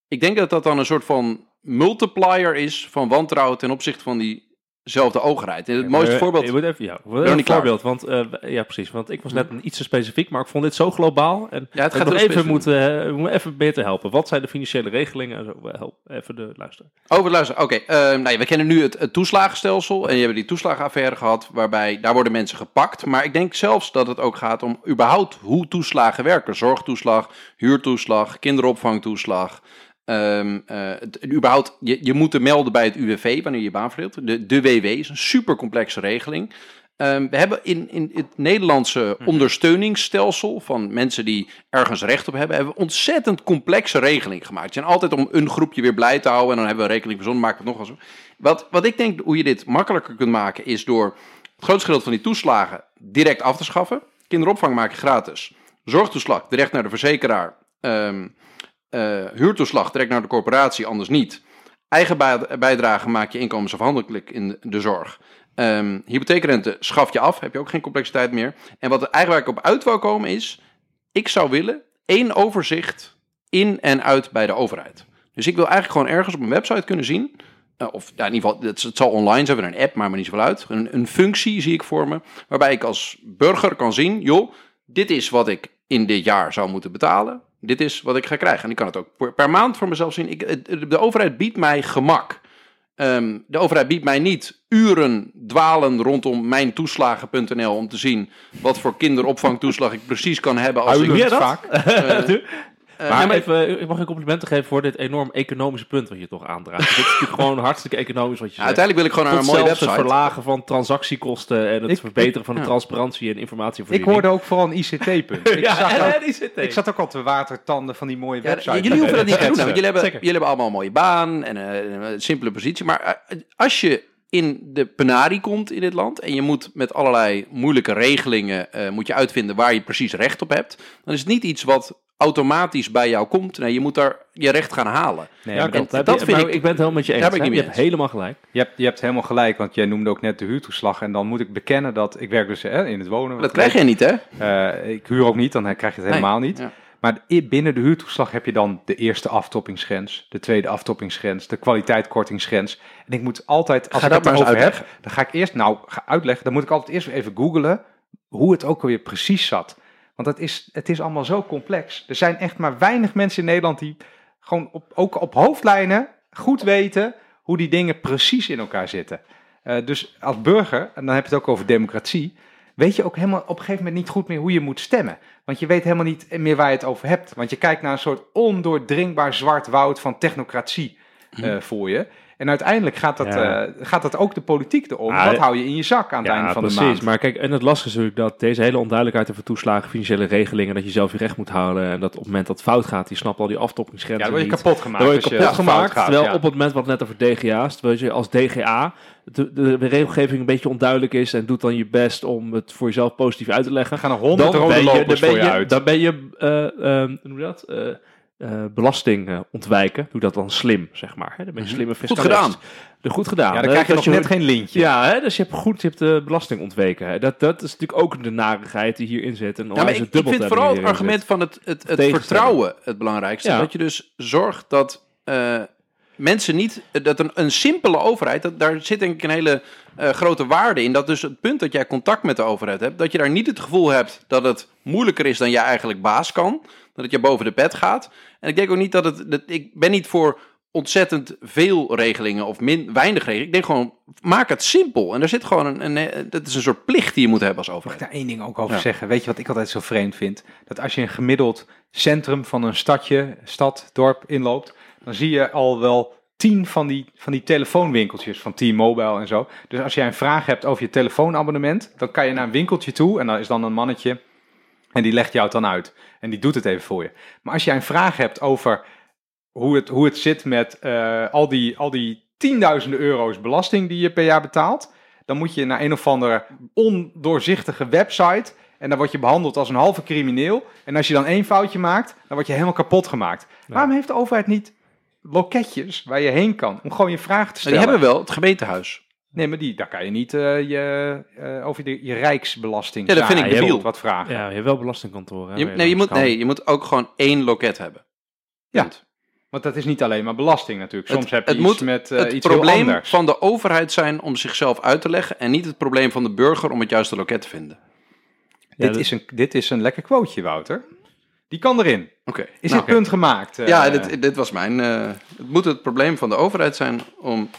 ik denk dat dat dan een soort van multiplier is van wantrouwen ten opzichte van diezelfde overheid. En het mooiste Eh, voorbeeld. Je moet even, ja, een voorbeeld. Want, eh, ja, precies. Want ik was net een iets te specifiek, maar ik vond dit zo globaal. En Ja, het ik gaat nog even moeten, moeten even beter helpen. Wat zijn de financiële regelingen? en Zo, help even de luisteren. Over luisteren. Oké, eh, nou ja, we kennen nu het, het toeslagenstelsel. En je hebt die toeslagenaffaire gehad, waarbij daar worden mensen gepakt. Maar ik denk zelfs dat het ook gaat om überhaupt hoe toeslagen werken. Zorgtoeslag, huurtoeslag, kinderopvangtoeslag. Het, en überhaupt, je, je moet er melden bij het UWV wanneer je je baan verdeelt. De, de WW is een super complexe regeling. Ehm, we hebben in, in het Nederlandse ondersteuningsstelsel van mensen die ergens recht op hebben, hebben we een ontzettend complexe regeling gemaakt. Het zijn altijd om een groepje weer blij te houden en dan hebben we een regeling verzonnen, maken we het nog zo. Wat, wat ik denk hoe je dit makkelijker kunt maken is door het grootste gedeelte van die toeslagen direct af te schaffen. Kinderopvang maak je gratis. Zorgtoeslag direct naar de verzekeraar. Ehm, eh, huurtoeslag direct naar de corporatie, anders niet. Eigen bij- bijdrage maak je inkomensafhankelijk in de zorg. Ehm hypotheekrente schaf je af, heb je ook geen complexiteit meer. En wat er eigenlijk op uit wou komen is, ik zou willen één overzicht in en uit bij de overheid. Dus ik wil eigenlijk gewoon ergens op een website kunnen zien, eh, of ja, in ieder geval, het, zal online zijn, we een app, maar maar niet zoveel uit. Een, een functie zie ik voor me, waarbij ik als burger kan zien, joh, dit is wat ik in dit jaar zou moeten betalen. Dit is wat ik ga krijgen. En ik kan het ook per, per maand voor mezelf zien. Ik, het- de overheid biedt mij gemak. Ehm, de overheid biedt mij niet uren dwalen rondom mijntoeslagen.nl om te zien wat voor kinderopvangtoeslag ik precies kan hebben als ik... Doe jij dat? eh, Maar, ja, maar- even, ik mag je complimenten geven voor dit enorm economische punt wat je toch aandraagt. dit is natuurlijk gewoon hartstikke economisch wat je Ja, zegt. uiteindelijk wil ik gewoon naar een mooie zelfs het website. verlagen van transactiekosten en het Ik- verbeteren van de ja. transparantie en Ik informatievoorziening. hoorde ook vooral een ICT-punt. Ik, ja, zag en, ook- en ICT. ik zat ook al te watertanden van die mooie Ja, websites. jullie hoeven dat niet te doen, want jullie hebben, Zeker. jullie hebben allemaal een mooie baan en eh, een simpele positie. Maar eh, als je in de penarie komt in dit land en je moet met allerlei moeilijke regelingen eh, moet je uitvinden waar je precies recht op hebt, dan is het niet iets wat automatisch bij jou komt. Nee, je moet daar je recht gaan halen. Nee, Ja, dat Dat vind ik- ik, ik ben het helemaal met je eens. ik niet je hebt helemaal gelijk. Je hebt, je hebt helemaal gelijk, want jij noemde ook net de huurtoeslag. En dan moet ik bekennen dat ik werk dus hè, in het wonen. Dat krijg je niet, hè? Eh, ik huur ook niet, dan krijg je het helemaal Nee, niet. ja. Maar binnen de huurtoeslag heb je dan de eerste aftoppingsgrens, de tweede aftoppingsgrens, de kwaliteitskortingsgrens. En ik moet altijd, als Ga ik dat het maar erover heb, dan ga ik eerst, nou, ga uitleggen, dan moet ik altijd eerst even googlen hoe het ook alweer precies zat. Want het is, het is allemaal zo complex. Er zijn echt maar weinig mensen in Nederland die gewoon op, ook op hoofdlijnen goed weten hoe die dingen precies in elkaar zitten. Eh, dus als burger, en dan heb je het ook over democratie, weet je ook helemaal op een gegeven moment niet goed meer hoe je moet stemmen. Want je weet helemaal niet meer waar je het over hebt. Want je kijkt naar een soort ondoordringbaar zwart woud van technocratie eh, voor je. En uiteindelijk gaat dat, Ja. eh, gaat dat ook de politiek erom. Ah, Wat hou je in je zak aan het einde van precies. de maand? Maar kijk, en het lastige is natuurlijk dat deze hele onduidelijkheid over toeslagen, financiële regelingen, dat je zelf je recht moet houden en dat op het moment dat het fout gaat, die snapt al die ja, aftoppingsgrenzen dan word je niet. kapot gemaakt. Dan word je kapot gemaakt. gaat, terwijl ja. op het moment wat net over DGA's, terwijl je als DGA de, de, de regelgeving een beetje onduidelijk is en doet dan je best om het voor jezelf positief uit te leggen. gaan er honderd rode je, voor je je, uit. Dan ben je, eh, hoe noem je dat? Eh, belasting eh, ontwijken. Doe dat dan slim, zeg maar. Hè? Dan ben je slimme Goed fiscalist. gedaan. De goed gedaan. Ja, dan Eh, krijg je nog net geen lintje. Ja, hè? dus je hebt goed je hebt de belasting ontweken. Hè? Dat, dat is natuurlijk ook de narigheid die hierin zit. En Ja, maar ik, ik vind vooral het argument van het, het, het vertrouwen het belangrijkste. Ja. Dat je dus zorgt dat mensen niet... Dat een, een simpele overheid, dat, daar zit denk ik een hele grote waarde in. Dat dus het punt dat jij contact met de overheid hebt... dat je daar niet het gevoel hebt dat het moeilijker is dan jij eigenlijk baas kan. Dat het je boven de pet gaat. En ik denk ook niet dat het... Dat, ik ben niet voor ontzettend veel regelingen of min, weinig regelingen. Ik denk gewoon, maak het simpel. En er zit gewoon een, een... Dat is een soort plicht die je moet hebben als Mag overheid. ik daar één ding ook over Ja. zeggen? Weet je wat ik altijd zo vreemd vind? Dat als je een gemiddeld centrum van een stadje, stad, dorp inloopt, dan zie je al wel tien van die, van die telefoonwinkeltjes van T-Mobile en zo. Dus als jij een vraag hebt over je telefoonabonnement, dan kan je naar een winkeltje toe en dan is dan een mannetje en die legt jou het dan uit. En die doet het even voor je. Maar als jij een vraag hebt over hoe het, hoe het zit met eh, al die, al die tienduizenden euro's belasting die je per jaar betaalt, dan moet je naar een of andere ondoorzichtige website. En dan word je behandeld als een halve crimineel. En als je dan één foutje maakt, dan word je helemaal kapot gemaakt. Waarom heeft de overheid niet loketjes waar je heen kan om gewoon je vraag te stellen? die hebben wel het gemeentehuis. Nee, maar die, daar kan je niet eh, je, eh, over de, je rijksbelasting. Ja, dat vind ik debiel. wat vragen. Ja, je hebt wel belastingkantoren. hè, Je, nee, je moet, nee, je moet ook gewoon één loket hebben. Ja. Want dat is niet alleen maar belasting natuurlijk. Soms Het- heb je het iets moet met eh, het iets heel probleem anders. van de overheid zijn om zichzelf uit te leggen en niet het probleem van de burger om het juiste loket te vinden. dit, dat- is een, dit is een lekker quoteje, Wouter. Die kan erin. Oké. Is nou, dit punt gemaakt? Ja, dit, dit was mijn. eh, het moet het probleem van de overheid zijn om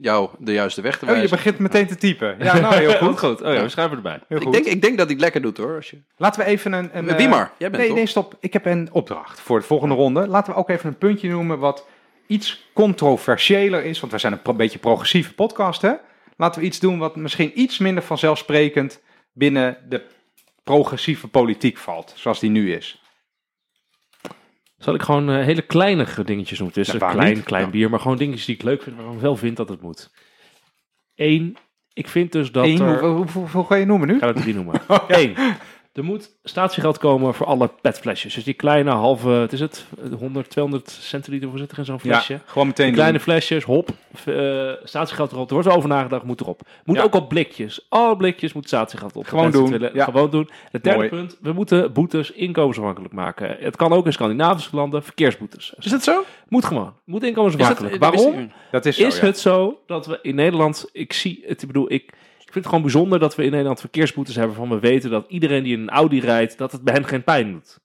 jou de juiste weg te Oh, je wijzen. begint meteen te typen. Ja, nou heel goed. goed. Oh ja, we schrijven erbij. Heel ik, goed. denk, ik denk dat hij het lekker doet hoor. Als je... Laten we even een... een Wie eh, maar? Jij bent nee, nee, stop. Ik heb een opdracht voor de volgende ronde. Laten we ook even een puntje noemen wat iets controversiëler is. Want we zijn een beetje progressieve podcast, hè? Laten we iets doen wat misschien iets minder vanzelfsprekend binnen de progressieve politiek valt. Zoals die nu is. Zal ik gewoon eh, hele kleine dingetjes noemen? Ja, een klein, niet? klein Ja. bier, maar gewoon dingetjes die ik leuk vind, waarvan ik wel vind dat het moet. Eén, ik vind dus dat Eén, er... hoeveel, hoeveel, hoeveel ga je noemen nu? Ik ga er drie noemen. Eén, er moet statiegeld komen voor alle petflesjes. Dus die kleine halve, het is het, 100, 200 centiliter voor zit er in zo'n flesje. Ja, gewoon meteen Die kleine doen. flesjes, hop, eh statiegeld erop. Er wordt over nagedacht, moet erop. Moet Ja. ook op blikjes. Alle blikjes moet statiegeld op. Gewoon doen, willen, ja. Gewoon doen. Het derde Mooi. punt, we moeten boetes inkomensafhankelijk maken. Het kan ook in Scandinavische landen, verkeersboetes. Is het zo? Moet gewoon. Moet inkomensafhankelijk. dat, Waarom? Dat is zo, Is het zo dat we in Nederland, ik zie het, ik bedoel, ik, ik vind het gewoon bijzonder dat we in Nederland verkeersboetes hebben van we weten dat iedereen die in een Audi rijdt, dat het bij hen geen pijn doet.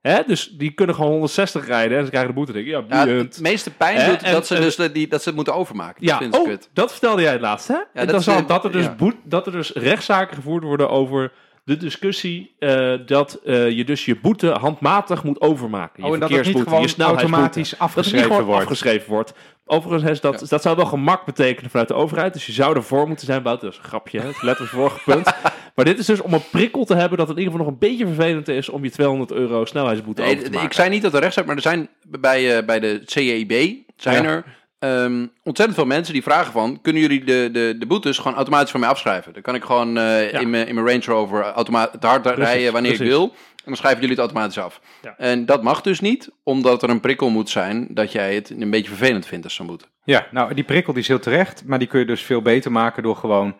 Hè? Dus die kunnen gewoon 160 rijden en ze krijgen de boete. Denk ik, ja, het meeste pijn Hè? doet En- dat ze, en- dus, die, dat ze het moeten overmaken. Dat Ja, ze oh, dat vertelde jij het laatst, hè? En dat dat, zal, dat, er dus boet, dat er dus rechtszaken gevoerd worden over de discussie eh, dat eh, je dus je boete handmatig moet overmaken. Je Oh, en dat het niet gewoon je automatisch Dat het niet afgeschreven wordt. afgeschreven wordt. Overigens, is dat, dat zou wel gemak betekenen vanuit de overheid. Dus je zou ervoor moeten zijn, Bout. Dat is een grapje, hè? Letters vorige punt. Maar dit is dus om een prikkel te hebben dat het in ieder geval nog een beetje vervelend is om je 200 euro snelheidsboete Nee, over te maken. ik zei niet dat er rechtszaak, maar er zijn bij, eh, bij de CEB zijn Ja. er ehm, ontzettend veel mensen die vragen van, kunnen jullie de, de, de boetes gewoon automatisch van mij afschrijven? Dan kan ik gewoon eh, Ja. in mijn in mijn Range Rover automa- te hard rijden wanneer ik precies. wil. En dan schrijven jullie het automatisch af. Ja. En dat mag dus niet, omdat er een prikkel moet zijn dat jij het een beetje vervelend vindt als zo'n boete. Ja, nou, die prikkel die is heel terecht, maar die kun je dus veel beter maken door gewoon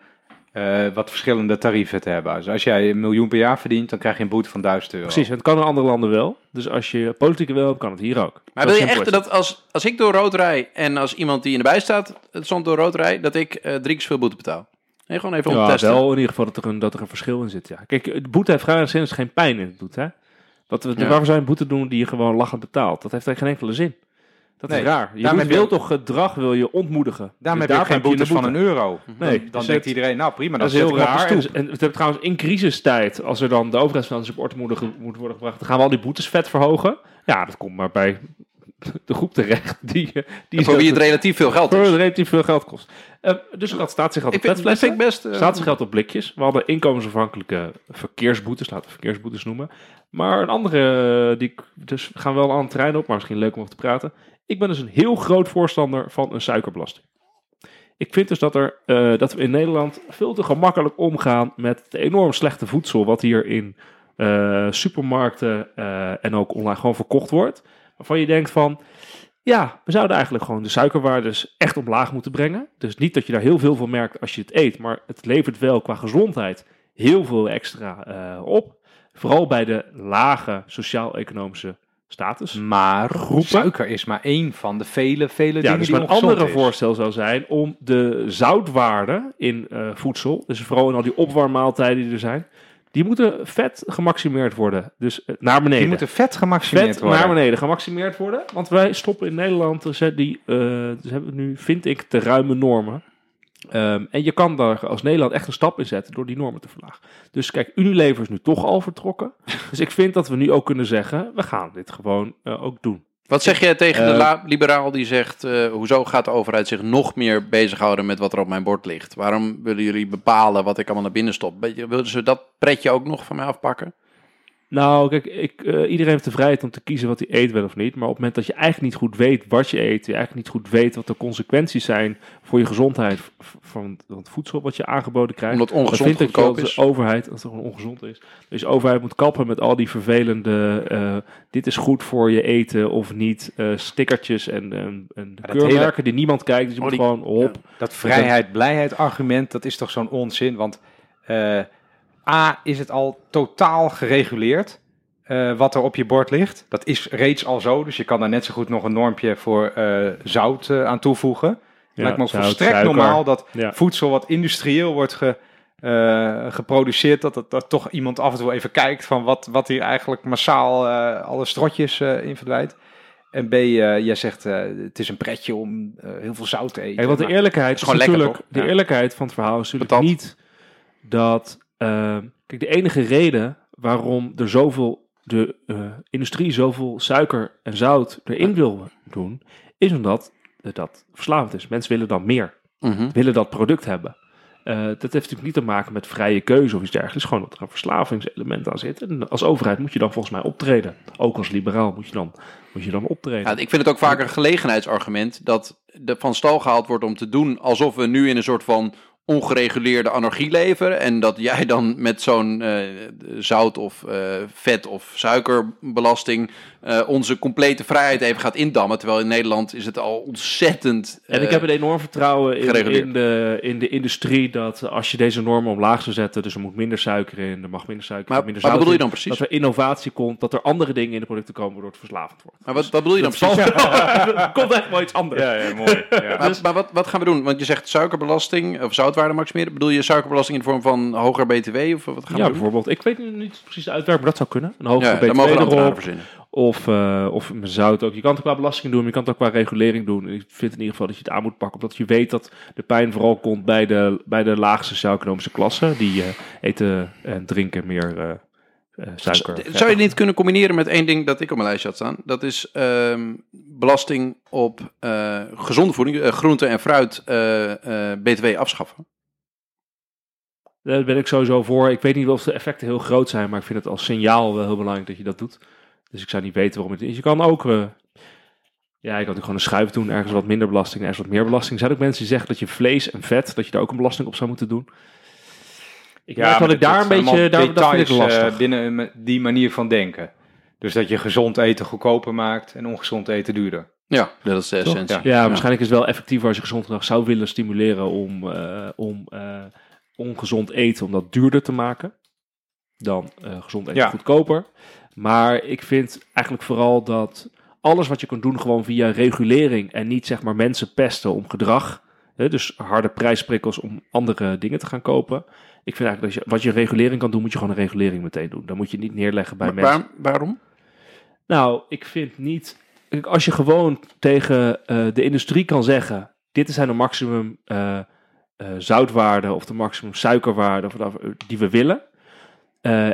eh, wat verschillende tarieven te hebben. Dus als jij een miljoen per jaar verdient, dan krijg je een boete van 1000 euro. Precies, en het kan in andere landen wel. Dus als je politieke wil hebt, kan het hier ook. Maar wil je echt dat als, als ik door rood rij en als iemand die in de bij staat, het stond door rood rij, dat ik eh, drie keer zoveel boete betaal? Nee, gewoon even om te Ja, testen. wel in ieder geval dat er, een, dat er een verschil in zit. Ja. Kijk, de boete heeft vrij zin als geen pijn in het doet. Hè? Wat, we- Ja. Waarvoor zou je een boete doen die je gewoon lachend betaalt? Dat heeft eigenlijk geen enkele zin. Dat Nee, is raar. Je je- wil toch gedrag wil je ontmoedigen. Daarom Dus heb je geen boetes van een euro. Nee, Dan dus denkt het- iedereen, nou prima, Dat dan is heel op raar. En, en we hebben trouwens in crisistijd, als er dan de overheidsfinanciën op orde moeten worden gebracht, dan gaan we al die boetes vet verhogen. Ja, dat komt maar bij de groep terecht die, die voor wie het relatief veel geld het relatief veel geld kost. Eh, dus er had statiegeld op Ik vind, dat petflessen. best... eh, Statiegeld op blikjes. We hadden inkomensafhankelijke verkeersboetes, laten we verkeersboetes noemen. Maar een andere, eh, die dus we gaan wel aan het terrein op, maar misschien leuk om over te praten. Ik ben dus een heel groot voorstander van een suikerbelasting. Ik vind dus dat, er, eh, dat we in Nederland veel te gemakkelijk omgaan met het enorm slechte voedsel wat hier in eh, supermarkten eh, en ook online gewoon verkocht wordt. waarvan je denkt van, ja, we zouden eigenlijk gewoon de suikerwaardes echt omlaag moeten brengen. Dus niet dat je daar heel veel van merkt als je het eet, maar het levert wel qua gezondheid heel veel extra op. Vooral bij de lage sociaal-economische status. Maar Groepen? suiker is maar één van de vele, vele Ja, dingen dus die ongezond andere is. voorstel zou zijn om de zoutwaarde in eh, voedsel, dus vooral in al die opwarmmaaltijden die er zijn, die moeten vet gemaximeerd worden. Dus eh, naar beneden. Die moeten vet gemaximeerd vet worden. naar beneden gemaximeerd worden. Want wij stoppen in Nederland, dus, die, eh, dus hebben we nu, vind ik, te ruime normen. Ehm, en je kan daar als Nederland echt een stap in zetten door die normen te verlagen. Dus kijk, Unilever is nu toch al vertrokken. dus ik vind dat we nu ook kunnen zeggen, we gaan dit gewoon eh, ook doen. Wat zeg jij tegen de Eh, liberaal die zegt, eh, hoezo gaat de overheid zich nog meer bezighouden met wat er op mijn bord ligt? Waarom willen jullie bepalen wat ik allemaal naar binnen stop? Willen ze dat pretje ook nog van mij afpakken? Nou, kijk, ik, eh, iedereen heeft de vrijheid om te kiezen wat hij eet wel of niet. Maar op het moment dat je eigenlijk niet goed weet wat je eet, je eigenlijk niet goed weet wat de consequenties zijn voor je gezondheid van, van het voedsel wat je aangeboden krijgt. Omdat ongezond dan vind ik goedkoop dat is. de overheid, dat het gewoon ongezond is. Dus de overheid moet kappen met al die vervelende, eh, dit is goed voor je eten of niet, eh, stickertjes en, en, en keurmerken die niemand kijkt. Dus je Oh, moet die- gewoon hop. Dat vrijheid-blijheid argument, dat is toch zo'n onzin? Want eh, A, is het al totaal gereguleerd eh, wat er op je bord ligt. Dat is reeds al zo, dus je kan daar net zo goed nog een normpje voor eh, zout eh, aan toevoegen. Ja, Lijkt me ook zout, volstrekt suiker. normaal dat Ja. voedsel wat industrieel wordt ge, geproduceerd, dat, dat, dat toch iemand af en toe even kijkt van wat, wat hier eigenlijk massaal alle strotjes in verdwijnt. En B, jij zegt het is een pretje om heel veel zout te eten. Kijk, want de eerlijkheid is, natuurlijk, de eerlijkheid van het verhaal is natuurlijk niet dat. Eh, kijk, de enige reden waarom er zoveel de eh, industrie zoveel suiker en zout erin wil doen, is omdat dat verslavend is. Mensen willen dan meer, Mhm. willen dat product hebben. Eh, dat heeft natuurlijk niet te maken met vrije keuze of iets dergelijks. Gewoon dat er een verslavingselement aan zit. En als overheid moet je dan volgens mij optreden. Ook als liberaal moet je dan, moet je dan optreden. Ja, ik vind het ook vaak een gelegenheidsargument dat er van stal gehaald wordt om te doen alsof we nu in een soort van ongereguleerde anarchie leven. En dat jij dan met zo'n eh, zout of eh, vet of suikerbelasting eh, onze complete vrijheid even gaat indammen. Terwijl in Nederland is het al ontzettend... En ik eh, heb een enorm vertrouwen in, de, in de industrie dat als je deze normen omlaag zou zetten, dus er moet minder suiker in, er mag minder suiker, Maar minder wat zout bedoel je dan precies? Dat er innovatie komt, dat er andere dingen in de producten komen waardoor het verslavend wordt. Maar wat, wat bedoel je dan Dat precies? er komt echt wel iets anders. Ja, ja, mooi. Ja. Maar, maar wat, wat gaan we doen? Want je zegt suikerbelasting of zoutwaarde maximeren. Bedoel je suikerbelasting in de vorm van hoger BTW? Of wat gaan Ja, we doen? bijvoorbeeld. Ik weet nu niet precies de uitwerking, maar dat zou kunnen. Een hogere Ja, daar BTW erop. Of, eh, of met zout ook. Je kan het ook qua belasting doen, maar je kan het ook qua regulering doen. Ik vind in ieder geval dat je het aan moet pakken. Omdat je weet dat de pijn vooral komt bij de, bij de laagste sociaal-economische klasse. Die eh, eten en drinken meer eh, suiker. Z- Zou je niet kunnen combineren met één ding dat ik op mijn lijstje had staan? Dat is ehm, belasting op gezonde voeding, groente en fruit, BTW afschaffen. Daar ben ik sowieso voor. Ik weet niet of de effecten heel groot zijn, maar ik vind het als signaal wel heel belangrijk dat je dat doet. Dus ik zou niet weten waarom het is. Je kan ook, eh, ja, je kan ook gewoon een schuif doen, ergens wat minder belasting, ergens wat meer belasting. Er zijn ook mensen die zeggen dat je vlees en vet, dat je daar ook een belasting op zou moeten doen. Ik merk dat ik daar een beetje, daar, dat vind ik details, eh, binnen een- die manier van denken. Dus dat je gezond eten goedkoper maakt en ongezond eten duurder. Ja, dat is de essentie. Ja, waarschijnlijk is het wel effectiever als je gezond gedrag zou willen stimuleren om, eh, om eh, ongezond eten, om dat duurder te maken. Dan eh, gezond eten Ja. goedkoper. Maar ik vind eigenlijk vooral dat alles wat je kan doen gewoon via regulering en niet zeg maar mensen pesten om gedrag. Hè, dus harde prijsprikkels om andere dingen te gaan kopen. Ik vind eigenlijk dat je, wat je regulering kan doen, moet je gewoon een regulering meteen doen. Dan moet je niet neerleggen bij Maar mensen. waar- waarom? Nou, ik vind niet. Als je gewoon tegen eh, de industrie kan zeggen: dit zijn de maximum eh, zoutwaarden of de maximum suikerwaarden of die we willen.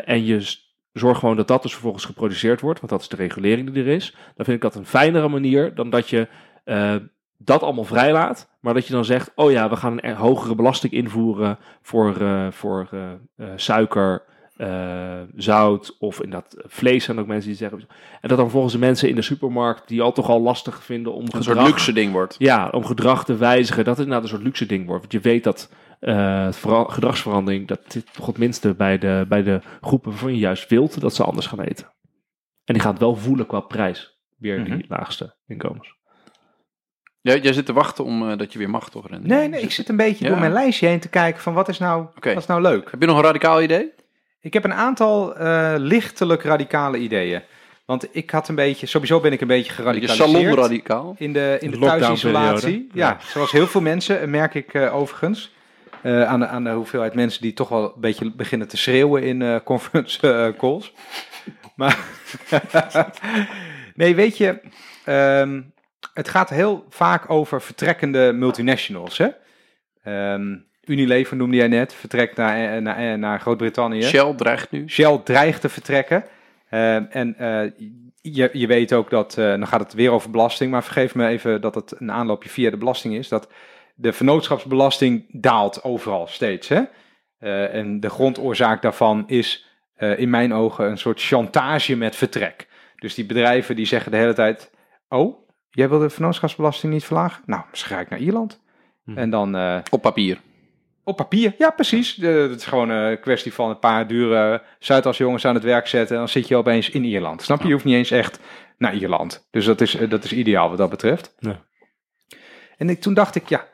en je zorgt gewoon dat dat dus vervolgens geproduceerd wordt, want dat is de regulering die er is. Dan vind ik dat een fijnere manier dan dat je eh, dat allemaal vrijlaat. Maar dat je dan zegt: oh ja, we gaan een er- hogere belasting invoeren voor, eh, voor eh, suiker. zout of in dat vlees zijn ook mensen die zeggen en dat dan volgens de mensen in de supermarkt die al toch al lastig vinden om Een gedrag, soort luxe ding wordt. ja, om gedrag te wijzigen, dat het inderdaad een soort luxe ding wordt. Want je weet dat eh, vera- gedragsverandering, dat zit toch het minste bij de, bij de groepen waarvan je juist wilt dat ze anders gaan eten. En die gaan het wel voelen qua prijs. weer die Mhm. laagste inkomens. Jij, jij zit te wachten om eh, dat je weer mag, toch? Nee, nee, ik zit een beetje Ja. door mijn lijstje heen te kijken van wat is nou, wat is nou leuk. Heb je nog een radicaal idee? Ik heb een aantal eh, lichtelijk radicale ideeën. Want ik had een beetje, sowieso ben ik een beetje Je geradicaliseerd. salonradicaal? In de, in De de thuisisolatie. Ja, zoals heel veel mensen, merk ik eh, overigens. Eh, aan, de, aan de hoeveelheid mensen die toch wel een beetje beginnen te schreeuwen in eh, conference eh, calls. Maar nee, weet je, ehm, het gaat heel vaak over vertrekkende multinationals. Hè? Ehm, Unilever noemde jij net, vertrekt naar, naar, naar Groot-Brittannië. Shell dreigt nu. Shell dreigt te vertrekken. Ehm, en je, je weet ook dat, dan gaat het weer over belasting, maar vergeef me even dat het een aanloopje via de belasting is, dat de vennootschapsbelasting daalt overal steeds. Hè? Eh, en de grondoorzaak daarvan is eh, in mijn ogen een soort chantage met vertrek. Dus die bedrijven die zeggen de hele tijd, oh, jij wil de vennootschapsbelasting niet verlagen? Nou, misschien ga ik naar Ierland. Hm. En dan... eh, Op papier. op papier, ja precies. Het is gewoon een kwestie van een paar dure Zuidas-jongens aan het werk zetten. En dan zit je opeens in Ierland. Snap je? Je hoeft niet eens echt naar Ierland. Dus dat is, dat is ideaal wat dat betreft. Ja. En ik, toen dacht ik, ja,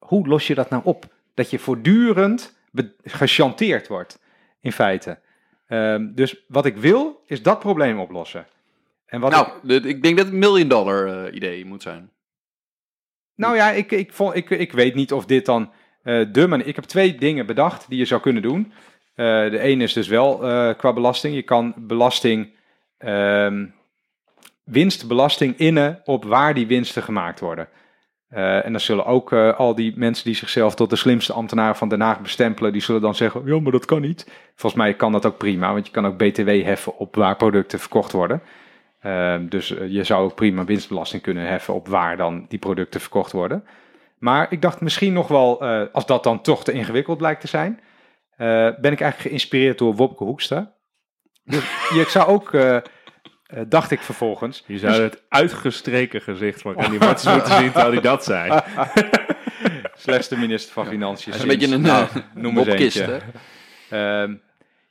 hoe los je dat nou op? Dat je voortdurend gechanteerd wordt, in feite. Ehm, dus wat ik wil, is dat probleem oplossen. En wat ik, Nou, de- ik denk dat het een million dollar eh, idee moet zijn. Nou ja, ik, ik, vond, ik, ik weet niet of dit dan eh, de manier... Ik heb twee dingen bedacht die je zou kunnen doen. Eh, de ene is dus wel qua belasting. Je kan belasting, ehm, winstbelasting innen op waar die winsten gemaakt worden. Eh, en dan zullen ook eh, al die mensen die zichzelf tot de slimste ambtenaren van Den Haag bestempelen, die zullen dan zeggen, ja, maar dat kan niet. Volgens mij kan dat ook prima, want je kan ook BTW heffen op waar producten verkocht worden. Ehm, dus eh, je zou ook prima winstbelasting kunnen heffen op waar dan die producten verkocht worden. Maar ik dacht misschien nog wel, als dat dan toch te ingewikkeld blijkt te zijn, ben ik eigenlijk geïnspireerd door Wopke Hoekstra. Dus je zou ook, eh, dacht ik vervolgens, Je zou het uitgestreken gezicht van Randy Martens moeten zien terwijl hij dat zei. slechtste minister van Financiën. Dat is een beetje een nou, eh, noem eens eentje. Ehm,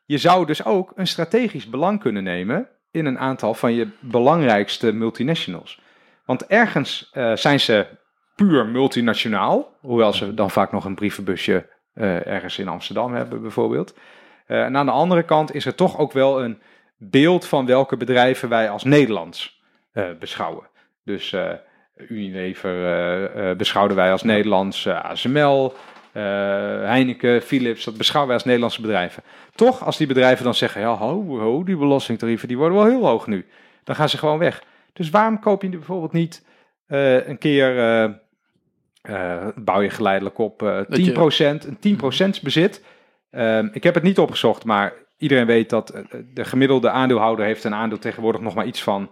je zou dus ook een strategisch belang kunnen nemen in een aantal van je belangrijkste multinationals. Want ergens eh, zijn ze puur multinationaal, hoewel ze dan vaak nog een brievenbusje eh, ergens in Amsterdam hebben bijvoorbeeld. Eh, en aan de andere kant is er toch ook wel een beeld van welke bedrijven wij als Nederlands eh, beschouwen. Dus eh, Unilever eh, beschouwden wij als Nederlands, ASML, Heineken, Philips, dat beschouwen wij als Nederlandse bedrijven. Toch, als die bedrijven dan zeggen, ja, ho, ho, die belastingtarieven die worden wel heel hoog nu. Dan gaan ze gewoon weg. Dus waarom koop je bijvoorbeeld niet een keer, bouw je geleidelijk op eh 10%, een 10% bezit. Ehm, ik heb het niet opgezocht, maar iedereen weet dat eh, de gemiddelde aandeelhouder heeft een aandeel tegenwoordig nog maar iets van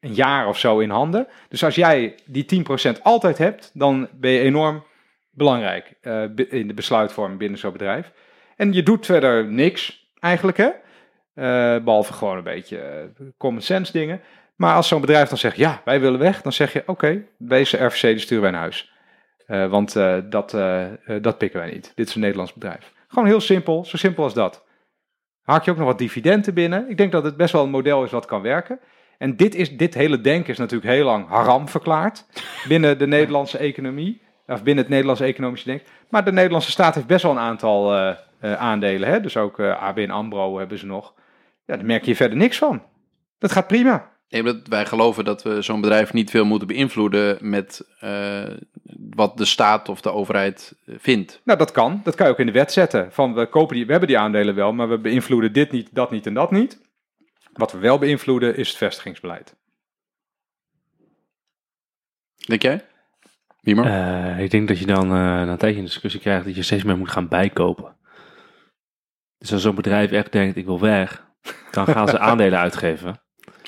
een jaar of zo in handen. Dus als jij die 10% altijd hebt, dan ben je enorm belangrijk eh, in de besluitvorming binnen zo'n bedrijf. En je doet verder niks eigenlijk, hè? Eh, behalve gewoon een beetje common sense dingen. Maar als zo'n bedrijf dan zegt, ja, wij willen weg, dan zeg je, oké, deze RVC die sturen wij naar huis. Want dat, dat pikken wij niet. Dit is een Nederlands bedrijf. Gewoon heel simpel, zo simpel als dat. Haak je ook nog wat dividenden binnen. Ik denk dat het best wel een model is wat kan werken. En dit, is, dit hele denken is natuurlijk heel lang haram verklaard binnen de Nederlandse economie. Of binnen het Nederlandse economische denk. Maar de Nederlandse staat heeft best wel een aantal eh, eh, aandelen. Hè? Dus ook eh, ABN AMRO hebben ze nog. Ja, daar merk je verder niks van. Dat gaat prima. Nee, wij geloven dat we zo'n bedrijf niet veel moeten beïnvloeden met eh, wat de staat of de overheid eh, vindt. Nou, dat kan. Dat kan je ook in de wet zetten. Van we, kopen die, we hebben die aandelen wel, maar we beïnvloeden dit niet, dat niet en dat niet. Wat we wel beïnvloeden is het vestigingsbeleid. Denk jij? Wiemer? Eh, ik denk dat je dan eh, na een tijdje een discussie krijgt dat je steeds meer moet gaan bijkopen. Dus als zo'n bedrijf echt denkt, ik wil weg, dan gaan ze aandelen uitgeven.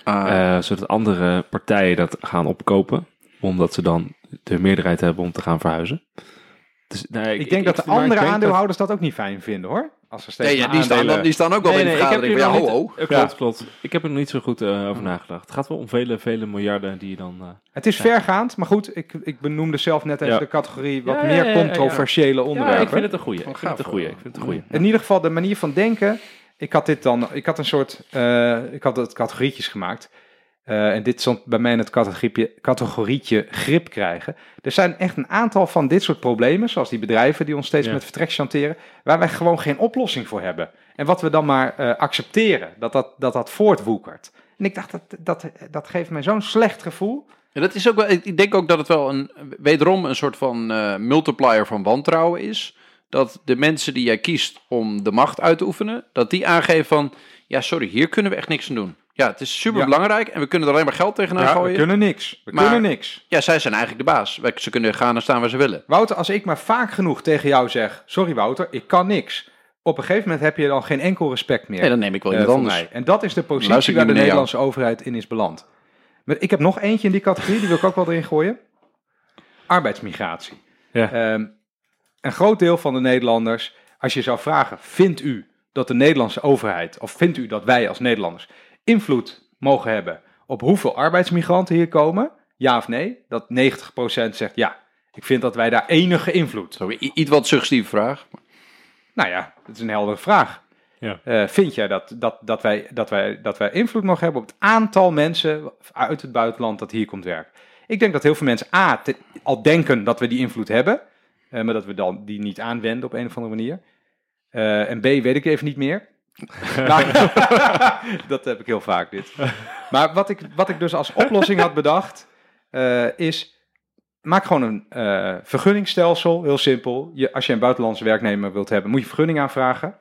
Ah, eh, zodat andere partijen dat gaan opkopen. Omdat ze dan de meerderheid hebben om te gaan verhuizen. Dus, nee, Ik, denk dat de andere dat- aandeelhouders dat... ook niet fijn vinden hoor. Als er steeds ja, maar die, staan, aandelen- dan- die staan ook wel Nee, in de nee, ik heb vergadering ja, ho, ho. klopt, klopt. Ik heb er nog niet zo goed eh, over nagedacht. Het gaat wel om vele, vele miljarden die je dan... eh, Het is vergaand, maar goed, ik, ik benoemde zelf net even Ja. de categorie wat Ja, ja, meer ja, ja, ja. controversiële Ja, onderwerpen. ik vind het een goeie. Ik vind het een goeie. Ik vind het een goeie. In ieder geval de manier van denken. Ik had dit dan, ik had een soort, eh, ik had het categorietjes gemaakt. eh, en dit stond bij mij in het categorietje, grip krijgen. Er zijn echt een aantal van dit soort problemen, zoals die bedrijven die ons steeds Ja. met vertrek chanteren, waar wij gewoon geen oplossing voor hebben. En wat we dan maar eh, accepteren, dat dat, dat dat voortwoekert. En ik dacht, dat, dat, dat geeft mij zo'n slecht gevoel. Ja, dat is ook wel, ik denk ook dat het wel een, wederom een soort van multiplier van wantrouwen is. Dat de mensen die jij kiest om de macht uit te oefenen, dat die aangeven van, ja sorry, hier kunnen we echt niks aan doen. Ja, het is super belangrijk en we kunnen er alleen maar geld tegenaan Ja, we gooien. kunnen niks. We Maar- kunnen niks. Ja, zij zijn eigenlijk de baas. Wij- Ze kunnen gaan en staan waar ze willen. Wouter, als ik maar vaak genoeg tegen jou zeg, sorry Wouter, ik kan niks. Op een gegeven moment heb je dan geen enkel respect meer. Nee, dan neem ik wel eh, iemand voor anders. mij. En dat is de positie waar de Nederlandse overheid in is beland. Maar ik heb nog eentje in die categorie, die wil ik ook wel erin gooien. Arbeidsmigratie. Ja. Ehm, een groot deel van de Nederlanders, als je zou vragen, vindt u dat de Nederlandse overheid, of vindt u dat wij als Nederlanders invloed mogen hebben op hoeveel arbeidsmigranten hier komen? Ja of nee? Dat 90% zegt ja. Ik vind dat wij daar enige invloed. Zo, i- iets wat suggestieve vraag. Nou ja, dat is een heldere vraag. Ja. Eh, vind jij dat, dat, dat, wij, dat, wij, dat wij invloed mogen hebben op het aantal mensen uit het buitenland dat hier komt werken? Ik denk dat heel veel mensen A, te- al denken dat we die invloed hebben, eh, maar dat we dan die niet aanwenden op een of andere manier. Eh, en B, weet ik even niet meer. Nou, dat heb ik heel vaak, dit. Maar wat ik, wat ik dus als oplossing had bedacht, eh, is... Maak gewoon een vergunningsstelsel, heel simpel. Je, als je een buitenlandse werknemer wilt hebben, moet je vergunning aanvragen.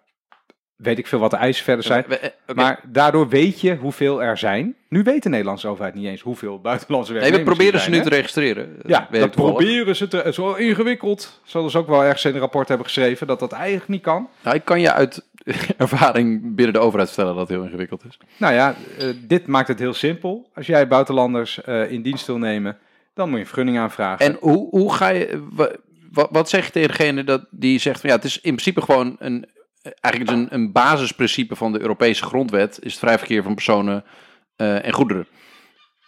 Weet ik veel wat de eisen verder zijn. Eh. Maar daardoor weet je hoeveel er zijn. Nu weet de Nederlandse overheid niet eens hoeveel buitenlandse nee, werknemers we proberen er ze nu hè? te registreren. Ja, dat proberen ze te... Het is wel ingewikkeld. Zullen ze ook wel ergens in een rapport hebben geschreven dat dat eigenlijk niet kan. Nou, ik kan je uit ervaring binnen de overheid vertellen dat het heel ingewikkeld is. Nou ja, eh, dit maakt het heel simpel. Als jij buitenlanders eh, in dienst wil nemen, dan moet je een vergunning aanvragen. En hoe, hoe ga je, wa- wa- wat zeg je tegen degene dat, die zegt van ja, het is in principe gewoon een, eigenlijk is een, een basisprincipe van de Europese grondwet, is het vrij verkeer van personen eh, en goederen.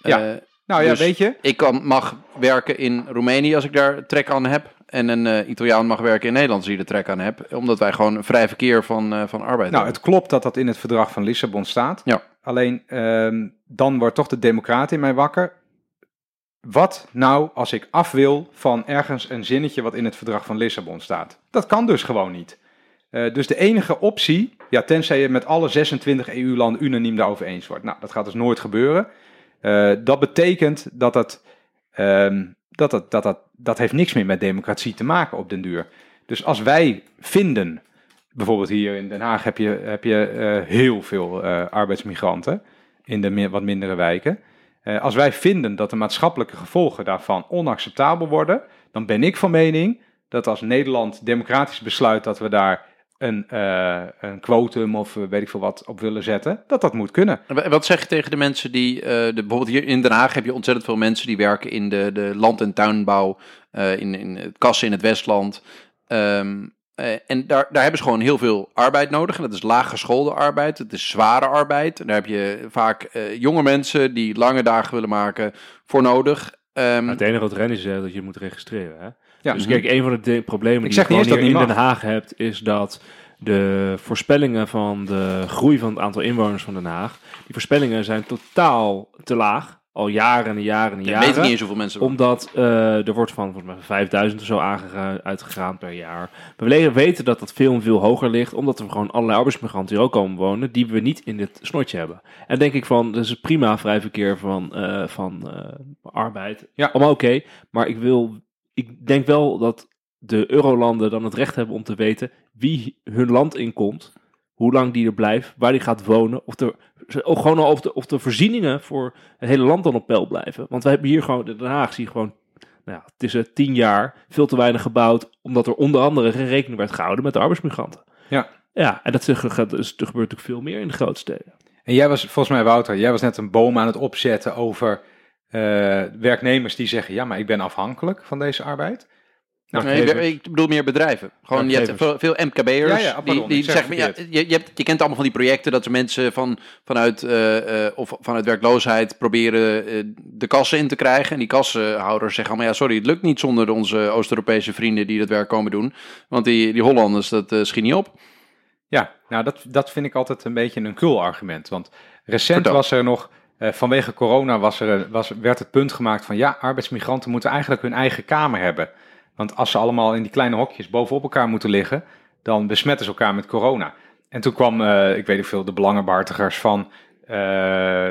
Ja. Eh, nou ja, dus- weet je, ik kan, mag werken in Roemenië als ik daar trek aan heb. En een eh, Italiaan mag werken in Nederland als hij er trek aan heb. Omdat wij gewoon een vrij verkeer van, eh, van arbeid Nou, hebben. het klopt dat dat in het verdrag van Lissabon staat. Ja. Alleen ehm, dan wordt toch de democraat in mij wakker. Wat nou als ik af wil van ergens een zinnetje wat in het verdrag van Lissabon staat? Dat kan dus gewoon niet. Eh, dus de enige optie, ja, tenzij je met alle 26 EU-landen unaniem daarover eens wordt. Nou, dat gaat dus nooit gebeuren. Eh, dat betekent dat ehm, dat, het, dat, dat, dat heeft niks meer met democratie te maken op den duur. Dus als wij vinden bijvoorbeeld hier in Den Haag heb je, heb je eh, heel veel eh, arbeidsmigranten in de wat mindere wijken. Eh, als wij vinden dat de maatschappelijke gevolgen daarvan onacceptabel worden, dan ben ik van mening dat als Nederland democratisch besluit dat we daar een, eh, een quotum of eh, weet ik veel wat op willen zetten, dat dat moet kunnen. En wa- Wat zeg je tegen de mensen die, eh, de, bijvoorbeeld hier in Den Haag heb je ontzettend veel mensen die werken in de, de land- en tuinbouw, eh, in, in het kassen in het Westland. Ehm, eh, en daar, daar hebben ze gewoon heel veel arbeid nodig. En dat is laaggeschoolde arbeid, het is zware arbeid. En daar heb je vaak eh, jonge mensen die lange dagen willen maken voor nodig. Ehm, Maar het enige wat Rennie zegt, dat je moet registreren. Hè? Ja. dus kijk, een van de de problemen Ik die zeg je niet gewoon eens hier dat in niet Den Haag hebt, is dat de voorspellingen van de groei van het aantal inwoners van Den Haag, die voorspellingen zijn totaal te laag. Al jaren en jaren en ja, jaren. weet ik niet eens hoeveel mensen. Omdat eh, er wordt van volgens mij 5000 of zo aangega- uitgegaan per jaar. We weten dat dat veel en veel hoger ligt, omdat er gewoon allerlei arbeidsmigranten hier ook komen wonen, die we niet in dit snotje hebben. En denk ik van, dat is prima vrij verkeer van, eh, van eh, arbeid. Ja. Allemaal oké, maar ik wil, ik denk wel dat de eurolanden dan het recht hebben om te weten wie hun land inkomt, hoe lang die er blijft, waar die gaat wonen, of er ook gewoon of de, of de voorzieningen voor het hele land dan op peil blijven. Want we hebben hier gewoon, in Den Haag zie je gewoon, nou ja, het is tien jaar veel te weinig gebouwd, omdat er onder andere geen rekening werd gehouden met de arbeidsmigranten. Ja. Ja, en dat, gebeurt natuurlijk veel meer in de grote steden. En jij was, volgens mij Wouter, jij was net een boom aan het opzetten over werknemers die zeggen, ja, maar ik ben afhankelijk van deze arbeid. Nee, Werkgevers. ik bedoel meer bedrijven. Gewoon, je hebt veel, veel MKB'ers Ja, ja, pardon, die, die ik zeg zeggen, ja, je, je, hebt, je kent allemaal van die projecten dat er mensen van, vanuit, eh, eh, of vanuit werkloosheid proberen eh, de kassen in te krijgen. En die kassenhouders zeggen allemaal, ja sorry, het lukt niet zonder onze Oost-Europese vrienden die dat werk komen doen. Want die, die Hollanders, dat eh, schiet niet op. Ja, nou dat, dat vind ik altijd een beetje een kul argument. Want recent was er nog Eh, vanwege corona was er, was, werd het punt gemaakt van ja, arbeidsmigranten moeten eigenlijk hun eigen kamer hebben. Want als ze allemaal in die kleine hokjes bovenop elkaar moeten liggen, dan besmetten ze elkaar met corona. En toen kwam, eh, ik weet niet veel, de belangenbehartigers van eh,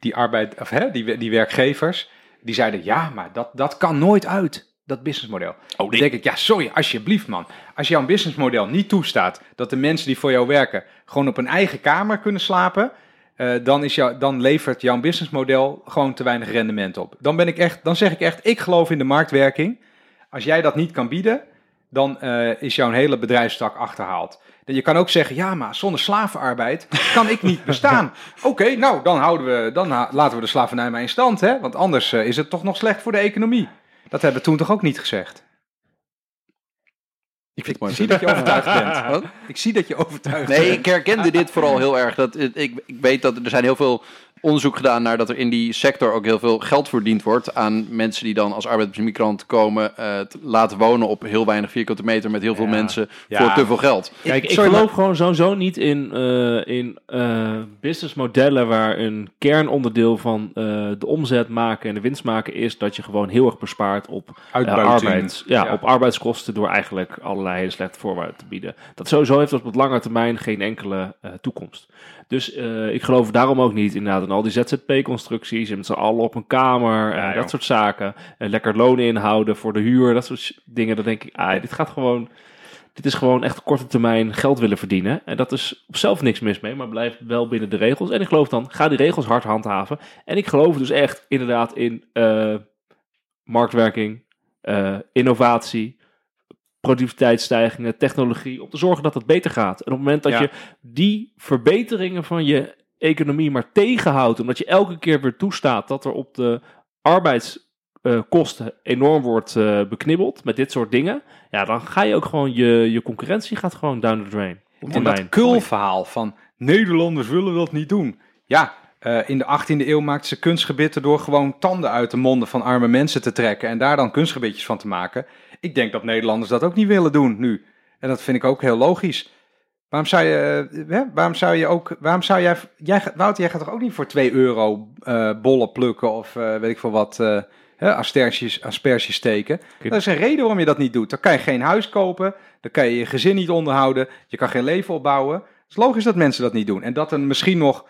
die, arbeid, of, hè, die, die werkgevers, die zeiden ja, maar dat, dat kan nooit uit, dat businessmodel. Oh, denk ik, ja, sorry, alsjeblieft man. Als jouw businessmodel niet toestaat dat de mensen die voor jou werken gewoon op een eigen kamer kunnen slapen, eh, dan, is jou, dan levert jouw businessmodel gewoon te weinig rendement op. Dan, ben ik echt, dan zeg ik echt, ik geloof in de marktwerking. Als jij dat niet kan bieden, dan eh, is jouw hele bedrijfstak achterhaald. En je kan ook zeggen, ja, maar zonder slavenarbeid kan ik niet bestaan. Oké, nou, dan, houden we, dan laten we de slavernij maar in stand, hè? want anders eh, is het toch nog slecht voor de economie. Dat hebben we toen toch ook niet gezegd? Ik vind zie dat je overtuigd bent. Wat? Ik zie dat je overtuigd Nee, bent. ik herkende dit vooral heel erg. Dat, ik, ik weet dat er zijn heel veel onderzoek gedaan naar dat er in die sector ook heel veel geld verdiend wordt aan mensen die dan als arbeidsmigrant komen eh, te laten wonen op heel weinig vierkante meter met heel veel Ja. mensen Ja. voor te veel geld. Kijk, ik sorry, geloof gewoon sowieso niet in, eh, in eh, businessmodellen waar een kernonderdeel van eh, de omzet maken en de winst maken is dat je gewoon heel erg bespaart op, Uitbuiting. arbeids, ja, Ja. op arbeidskosten door eigenlijk allerlei hele slechte voorwaarden te bieden. Dat sowieso heeft dat op lange termijn geen enkele eh, toekomst. Dus eh, ik geloof daarom ook niet inderdaad al die ZZP-constructies en met z'n allen op een kamer en Ja, dat joh. soort zaken. En lekker lonen inhouden voor de huur, dat soort dingen. Dan denk ik, ah, dit gaat gewoon dit is gewoon echt korte termijn geld willen verdienen. En dat is op zelf niks mis mee, maar blijf wel binnen de regels. En ik geloof dan, ga die regels hard handhaven. En ik geloof dus echt inderdaad in eh, marktwerking, eh, innovatie, productiviteitsstijgingen, technologie. Om te zorgen dat het beter gaat. En op het moment dat Ja. je die verbeteringen van je economie maar tegenhoudt, omdat je elke keer weer toestaat dat er op de arbeidskosten enorm wordt eh, beknibbeld met dit soort dingen, ja, dan ga je ook gewoon je, je concurrentie gaat gewoon down the drain. En termijn. dat kulverhaal van Nederlanders willen dat niet doen. Ja, eh, in de 18e eeuw maakten ze kunstgebitten door gewoon tanden uit de monden van arme mensen te trekken en daar dan kunstgebitjes van te maken. Ik denk dat Nederlanders dat ook niet willen doen nu. En dat vind ik ook heel logisch. Waarom zou je, eh, hè, waarom zou je ook, waarom zou jij, jij, Wouter, jij gaat toch ook niet voor 2 euro eh, bollen plukken of eh, weet ik veel wat, hè, asperges, asperges steken? Er is een reden waarom je dat niet doet. Dan kan je geen huis kopen, dan kan je je gezin niet onderhouden, je kan geen leven opbouwen. Het is logisch dat mensen dat niet doen. En dat er misschien nog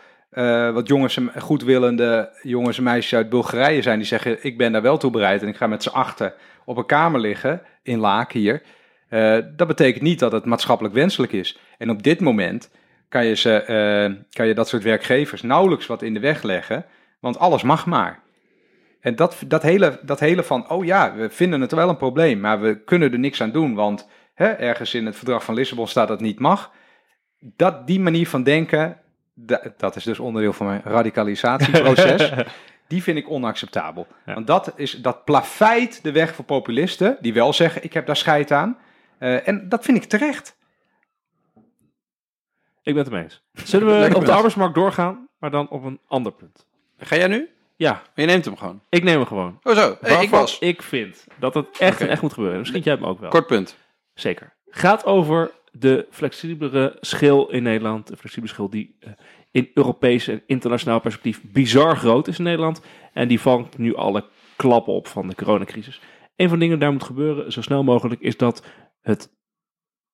wat jongens en goedwillende jongens en meisjes uit Bulgarije zijn die zeggen: Ik ben daar wel toe bereid en ik ga met z'n achter op een kamer liggen in Laak hier. Eh, dat betekent niet dat het maatschappelijk wenselijk is. En op dit moment kan je, ze, eh, kan je dat soort werkgevers nauwelijks wat in de weg leggen, want alles mag maar. En dat, dat, hele, dat hele van, oh ja, we vinden het wel een probleem, maar we kunnen er niks aan doen, want hè, ergens in het verdrag van Lissabon staat dat niet mag. Dat, die manier van denken, da- dat is dus onderdeel van mijn radicalisatieproces, die vind ik onacceptabel. Ja. Want dat, is, dat plafeit de weg voor populisten, die wel zeggen, ik heb daar scheid aan. Eh, en dat vind ik terecht. Ik ben het ermee eens. Zullen we Lekker op de arbeidsmarkt doorgaan, maar dan op een ander punt? Ga jij nu? Ja, Je neemt hem gewoon. ik neem hem gewoon. Oh zo, hey, ik was. Ik vind dat het echt en echt moet gebeuren. Misschien jij hem ook wel. Kort punt. Zeker. Gaat over de flexibelere schil in Nederland. De flexibele schil die eh, in Europees en internationaal perspectief bizar groot is in Nederland. En die vangt nu alle klappen op van de coronacrisis. Een van de dingen die daar moet gebeuren, zo snel mogelijk, is dat het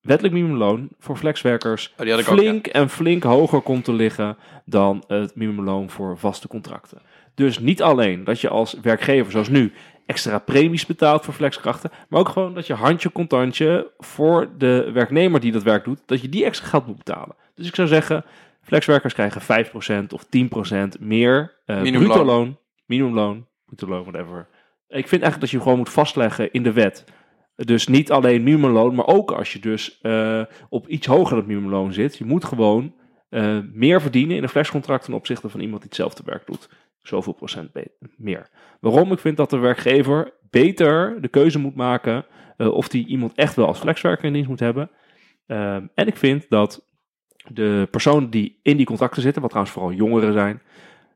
wettelijk minimumloon voor flexwerkers Oh, ook, flink en flink hoger komt te liggen dan het minimumloon voor vaste contracten. Dus niet alleen dat je als werkgever, zoals nu, extra premies betaalt voor flexkrachten, maar ook gewoon dat je handje contantje voor de werknemer die dat werk doet, dat je die extra geld moet betalen. Dus ik zou zeggen, flexwerkers krijgen 5% of 10% meer eh Minimumloon. bruto loon, minimumloon, bruto loon, whatever. Ik vind eigenlijk dat je gewoon moet vastleggen in de wet. Dus niet alleen minimumloon, maar ook als je dus eh, op iets hoger dan minimumloon zit. Je moet gewoon eh, meer verdienen in een flexcontract ten opzichte van iemand die hetzelfde werk doet. Zoveel procent meer. Waarom? Ik vind dat de werkgever beter de keuze moet maken eh, of die iemand echt wel als flexwerker in dienst moet hebben. En ik vind dat de personen die in die contracten zitten, wat trouwens vooral jongeren zijn,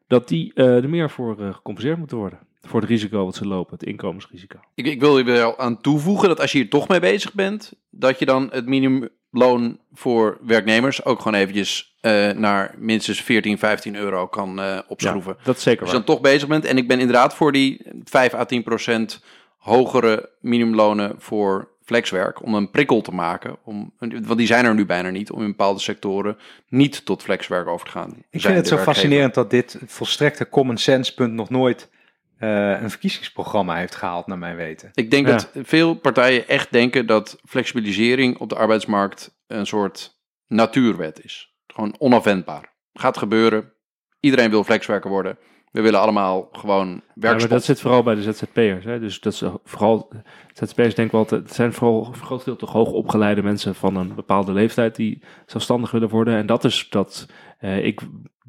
dat die er meer voor gecompenseerd moeten worden. Voor het risico wat ze lopen, het inkomensrisico. Ik, ik wil je wel aan toevoegen dat als je hier toch mee bezig bent, dat je dan het minimum, minimumloon voor werknemers ook gewoon eventjes eh, naar minstens 14, 15 euro kan eh, opschroeven. dat is zeker Als je waar. dan toch bezig bent. En ik ben inderdaad voor die 5 à 10 procent hogere minimumlonen voor flexwerk. Om een prikkel te maken. Om, want die zijn er nu bijna niet. Om in bepaalde sectoren niet tot flexwerk over te gaan. Ik vind het zo werkgever. fascinerend dat dit volstrekte common sense punt nog nooit eh, een verkiezingsprogramma heeft gehaald, naar mijn weten. Ik denk Ja. dat veel partijen echt denken dat flexibilisering op de arbeidsmarkt een soort natuurwet is. Gewoon onafwendbaar. Gaat gebeuren. Iedereen wil flexwerker worden. We willen allemaal gewoon Ja, maar dat zit vooral bij de ZZP'ers. Hè? Dus dat is vooral, ZZP'ers denk ik wel, het zijn vooral voor een groot deel toch hoogopgeleide mensen van een bepaalde leeftijd die zelfstandig willen worden. En dat is dat eh, ik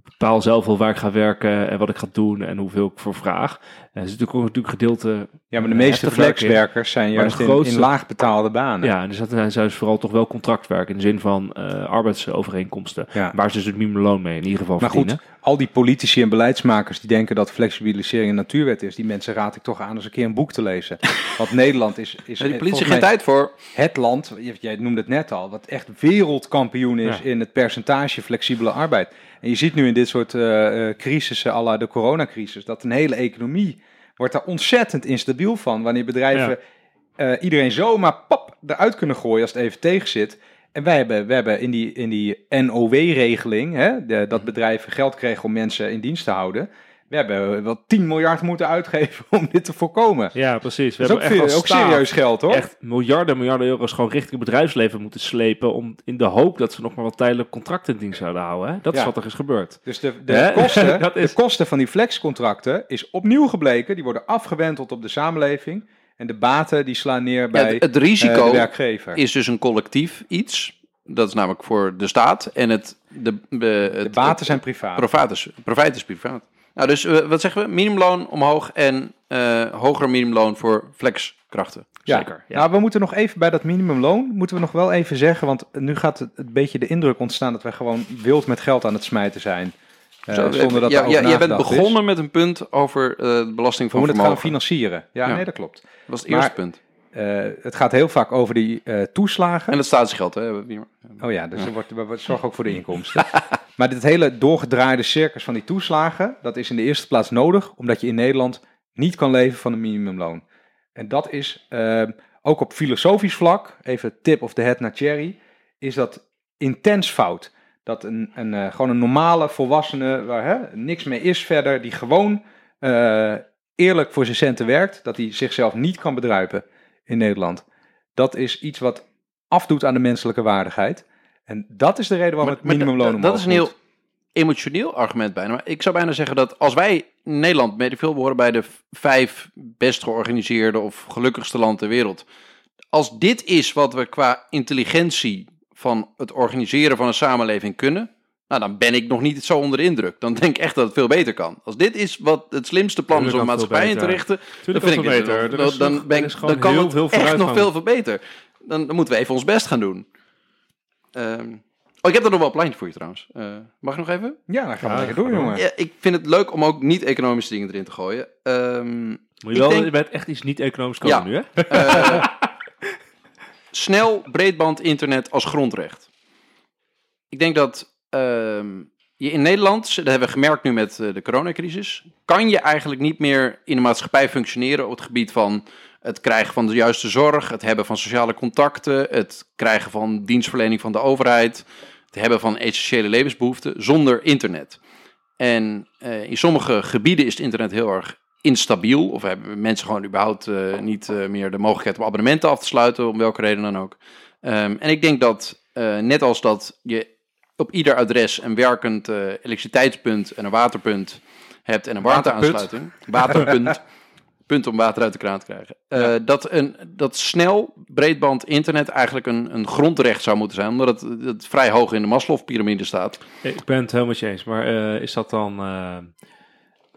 bepaal zelf wel waar ik ga werken en wat ik ga doen en hoeveel ik voor vraag. En er is natuurlijk ook natuurlijk gedeelte. Ja, maar de eh, meeste flexwerkers zijn juist in, in laag betaalde banen. Ja, en er zijn zijn dus vooral toch wel contractwerk in de zin van eh, arbeidsovereenkomsten. Ja. Waar ze dus het minimumloon mee in ieder geval Maar verdienen. goed, al die politici en beleidsmakers die denken dat flexibilisering een natuurwet is, die mensen raad ik toch aan eens een keer een boek te lezen. Want Nederland is, is Ja, die politie geen tijd voor. het land, jij noemde het net al, wat echt wereldkampioen is Ja. in het percentage flexibele arbeid. En je ziet nu in dit soort eh, crisissen, à la de coronacrisis, dat een hele economie wordt daar ontzettend instabiel van. Wanneer bedrijven eh, iedereen zomaar pap eruit kunnen gooien als het even tegen zit. En wij hebben, we hebben in die, in die NOW-regeling, dat bedrijven geld kregen om mensen in dienst te houden. We hebben wel 10 miljard moeten uitgeven om dit te voorkomen. Ja, precies. We Dat is ook, hebben echt ook staat serieus geld hoor. echt miljarden, miljarden euro's gewoon richting het bedrijfsleven moeten slepen. Om, in de hoop dat ze nog maar wat tijdelijk contracten in dienst zouden houden. Hè? Dat is wat er is gebeurd. Dus de, de, kosten, is- de kosten van die flexcontracten is opnieuw gebleken. Die worden afgewenteld op de samenleving. En de baten die slaan neer bij het, het eh, risico de werkgever. is dus een collectief iets. Dat is namelijk voor de staat. En het, de, de, de het, baten zijn privaat. Privaat is, profijt is privaat. Nou, dus eh, wat zeggen we? Minimumloon omhoog en eh hoger minimumloon voor flexkrachten. Ja. Zeker, ja. Nou, we moeten nog even bij dat minimumloon, moeten we nog wel even zeggen, want nu gaat het een beetje de indruk ontstaan dat wij gewoon wild met geld aan het smijten zijn. Eh, Zo, zonder dat ja, ja, jij bent is. begonnen met een punt over eh, de belasting van moeten het gaan financieren. Ja, Ja. nee, dat klopt. Dat was het Maar- eerste punt. Eh, het gaat heel vaak over die toeslagen. En het staatsgeld, hè? Oh ja, dus er wordt, we zorgen ook voor de inkomsten. maar dit hele doorgedraaide circus van die toeslagen, dat is in de eerste plaats nodig, omdat je in Nederland niet kan leven van een minimumloon. En dat is eh, ook op filosofisch vlak, even tip of the head naar Thierry, is dat intens fout. Dat een, een, eh, gewoon een normale volwassene, waar hè, niks mee is verder, die gewoon eh, eerlijk voor zijn centen werkt, dat hij zichzelf niet kan bedruipen in Nederland. Dat is iets wat afdoet aan de menselijke waardigheid. En dat is de reden waarom het minimumloon dat, dat is een omhoog heel emotioneel argument bijna. Maar ik zou bijna zeggen dat als wij in Nederland, ik veel, behoren bij de vijf best georganiseerde of gelukkigste land ter wereld. Als dit is wat we qua intelligentie van het organiseren van een samenleving kunnen, nou dan ben ik nog niet zo onder de indruk. Dan denk ik echt dat het veel beter kan. Als dit is wat het slimste plan is om maatschappij in te richten, dan vind kan ik het dit beter. Er dan, nog- ben ik- dan kan heel het veel echt nog veel, beter. Dan, dan moeten we even ons best gaan doen. Ehm, oh, ik heb er nog wel een plantje voor je trouwens. Eh, mag ik nog even? Ja, dan gaan we Ja, lekker door, jongen. Ja, ik vind het leuk om ook niet-economische dingen erin te gooien. Ehm, Moet je wel denk- met echt iets niet economisch komen Ja. nu, hè? eh, snel breedband internet als grondrecht. Ik denk dat ehm, je in Nederland, dat hebben we gemerkt nu met eh, de coronacrisis, kan je eigenlijk niet meer in de maatschappij functioneren op het gebied van het krijgen van de juiste zorg, het hebben van sociale contacten, het krijgen van dienstverlening van de overheid, het hebben van essentiële levensbehoeften zonder internet. En eh, in sommige gebieden is het internet heel erg instabiel. Of hebben mensen gewoon überhaupt eh, niet eh, meer de mogelijkheid om abonnementen af te sluiten, om welke reden dan ook. Ehm, en ik denk dat, eh, net als dat je op ieder adres een werkend eh, elektriciteitspunt en een waterpunt hebt en een warmteaansluiting. Waterpunt. punt om water uit de kraan te krijgen. eh, dat, een, dat snel breedband internet eigenlijk een, een grondrecht zou moeten zijn, omdat het, het vrij hoog in de Maslow-pyramide staat. Ik ben het helemaal eens. Maar eh, is dat dan...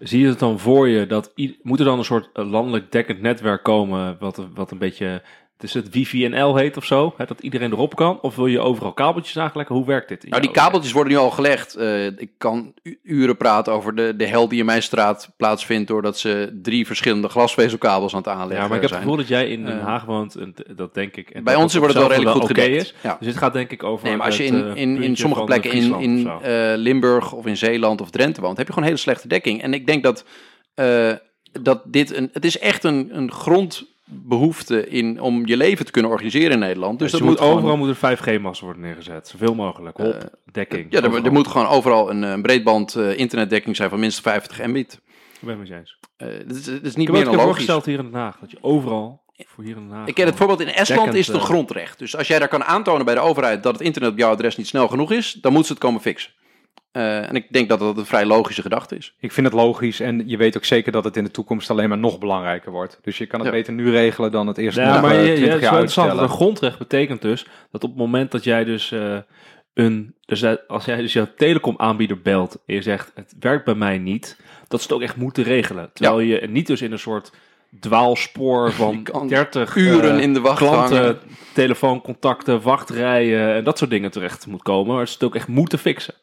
zie je het dan voor je dat... Moet er dan een soort eh, landelijk dekkend netwerk komen... wat, wat een beetje dus het wifi-NL heet of zo, hè, dat iedereen erop kan? Of wil je overal kabeltjes aanleggen? Hoe werkt dit? Nou, die kabeltjes worden nu al gelegd. Eh, ik kan uren praten over de, de hel die in mijn straat plaatsvindt... doordat ze drie verschillende glasvezelkabels aan het aanleggen Ja, maar ik heb het zijn. gevoel dat jij in Den Eh, Haag woont, en dat denk ik. En Bij ons wordt het wel redelijk goed gedekt. Ja. Dus dit gaat denk ik over Nee, maar als je het, in, eh, in, in sommige plekken in, in of Limburg of in Zeeland of Drenthe woont, heb je gewoon hele slechte dekking. En ik denk dat, dat dit een, het is echt een, een grondbehoefte in, om je leven te kunnen organiseren in Nederland. Dus Dus dat moet overal gewoon, moet er 5G-mast worden neergezet. Zoveel mogelijk. Hop, dekking. ja, er, er moet gewoon overal een, eh, breedband eh, internetdekking zijn van minstens 50 mbit. Ik ben het eens. Eh dat, is, dat is Ik niet meer dan logisch. voorgesteld hier in Den Haag. Dat je overal, voor hier in Den Haag... Ik ken het voorbeeld in Estland is het een eh, grondrecht. Dus als jij daar kan aantonen bij de overheid dat het internet op jouw adres niet snel genoeg is, dan moet ze het komen fixen. Eh, en ik denk dat dat een vrij logische gedachte is. Ik vind het logisch en je weet ook zeker dat het in de toekomst alleen maar nog belangrijker wordt. Dus je kan het Ja. beter nu regelen dan het eerst Ja, nog maar eh, je, 20 je, het is jaar wel interessant. uitstellen. Een grondrecht betekent dus dat op het moment dat jij dus eh, een... Dus dat- als jij dus jouw telecomaanbieder belt en je zegt het werkt bij mij niet, dat ze het ook echt moeten regelen. Terwijl je niet dus in een soort dwaalspoor van kan 30 Uren in de wacht klanten, hangen. telefooncontacten, wachtrijen en dat soort dingen terecht moet komen. Maar ze het ook echt moeten fixen.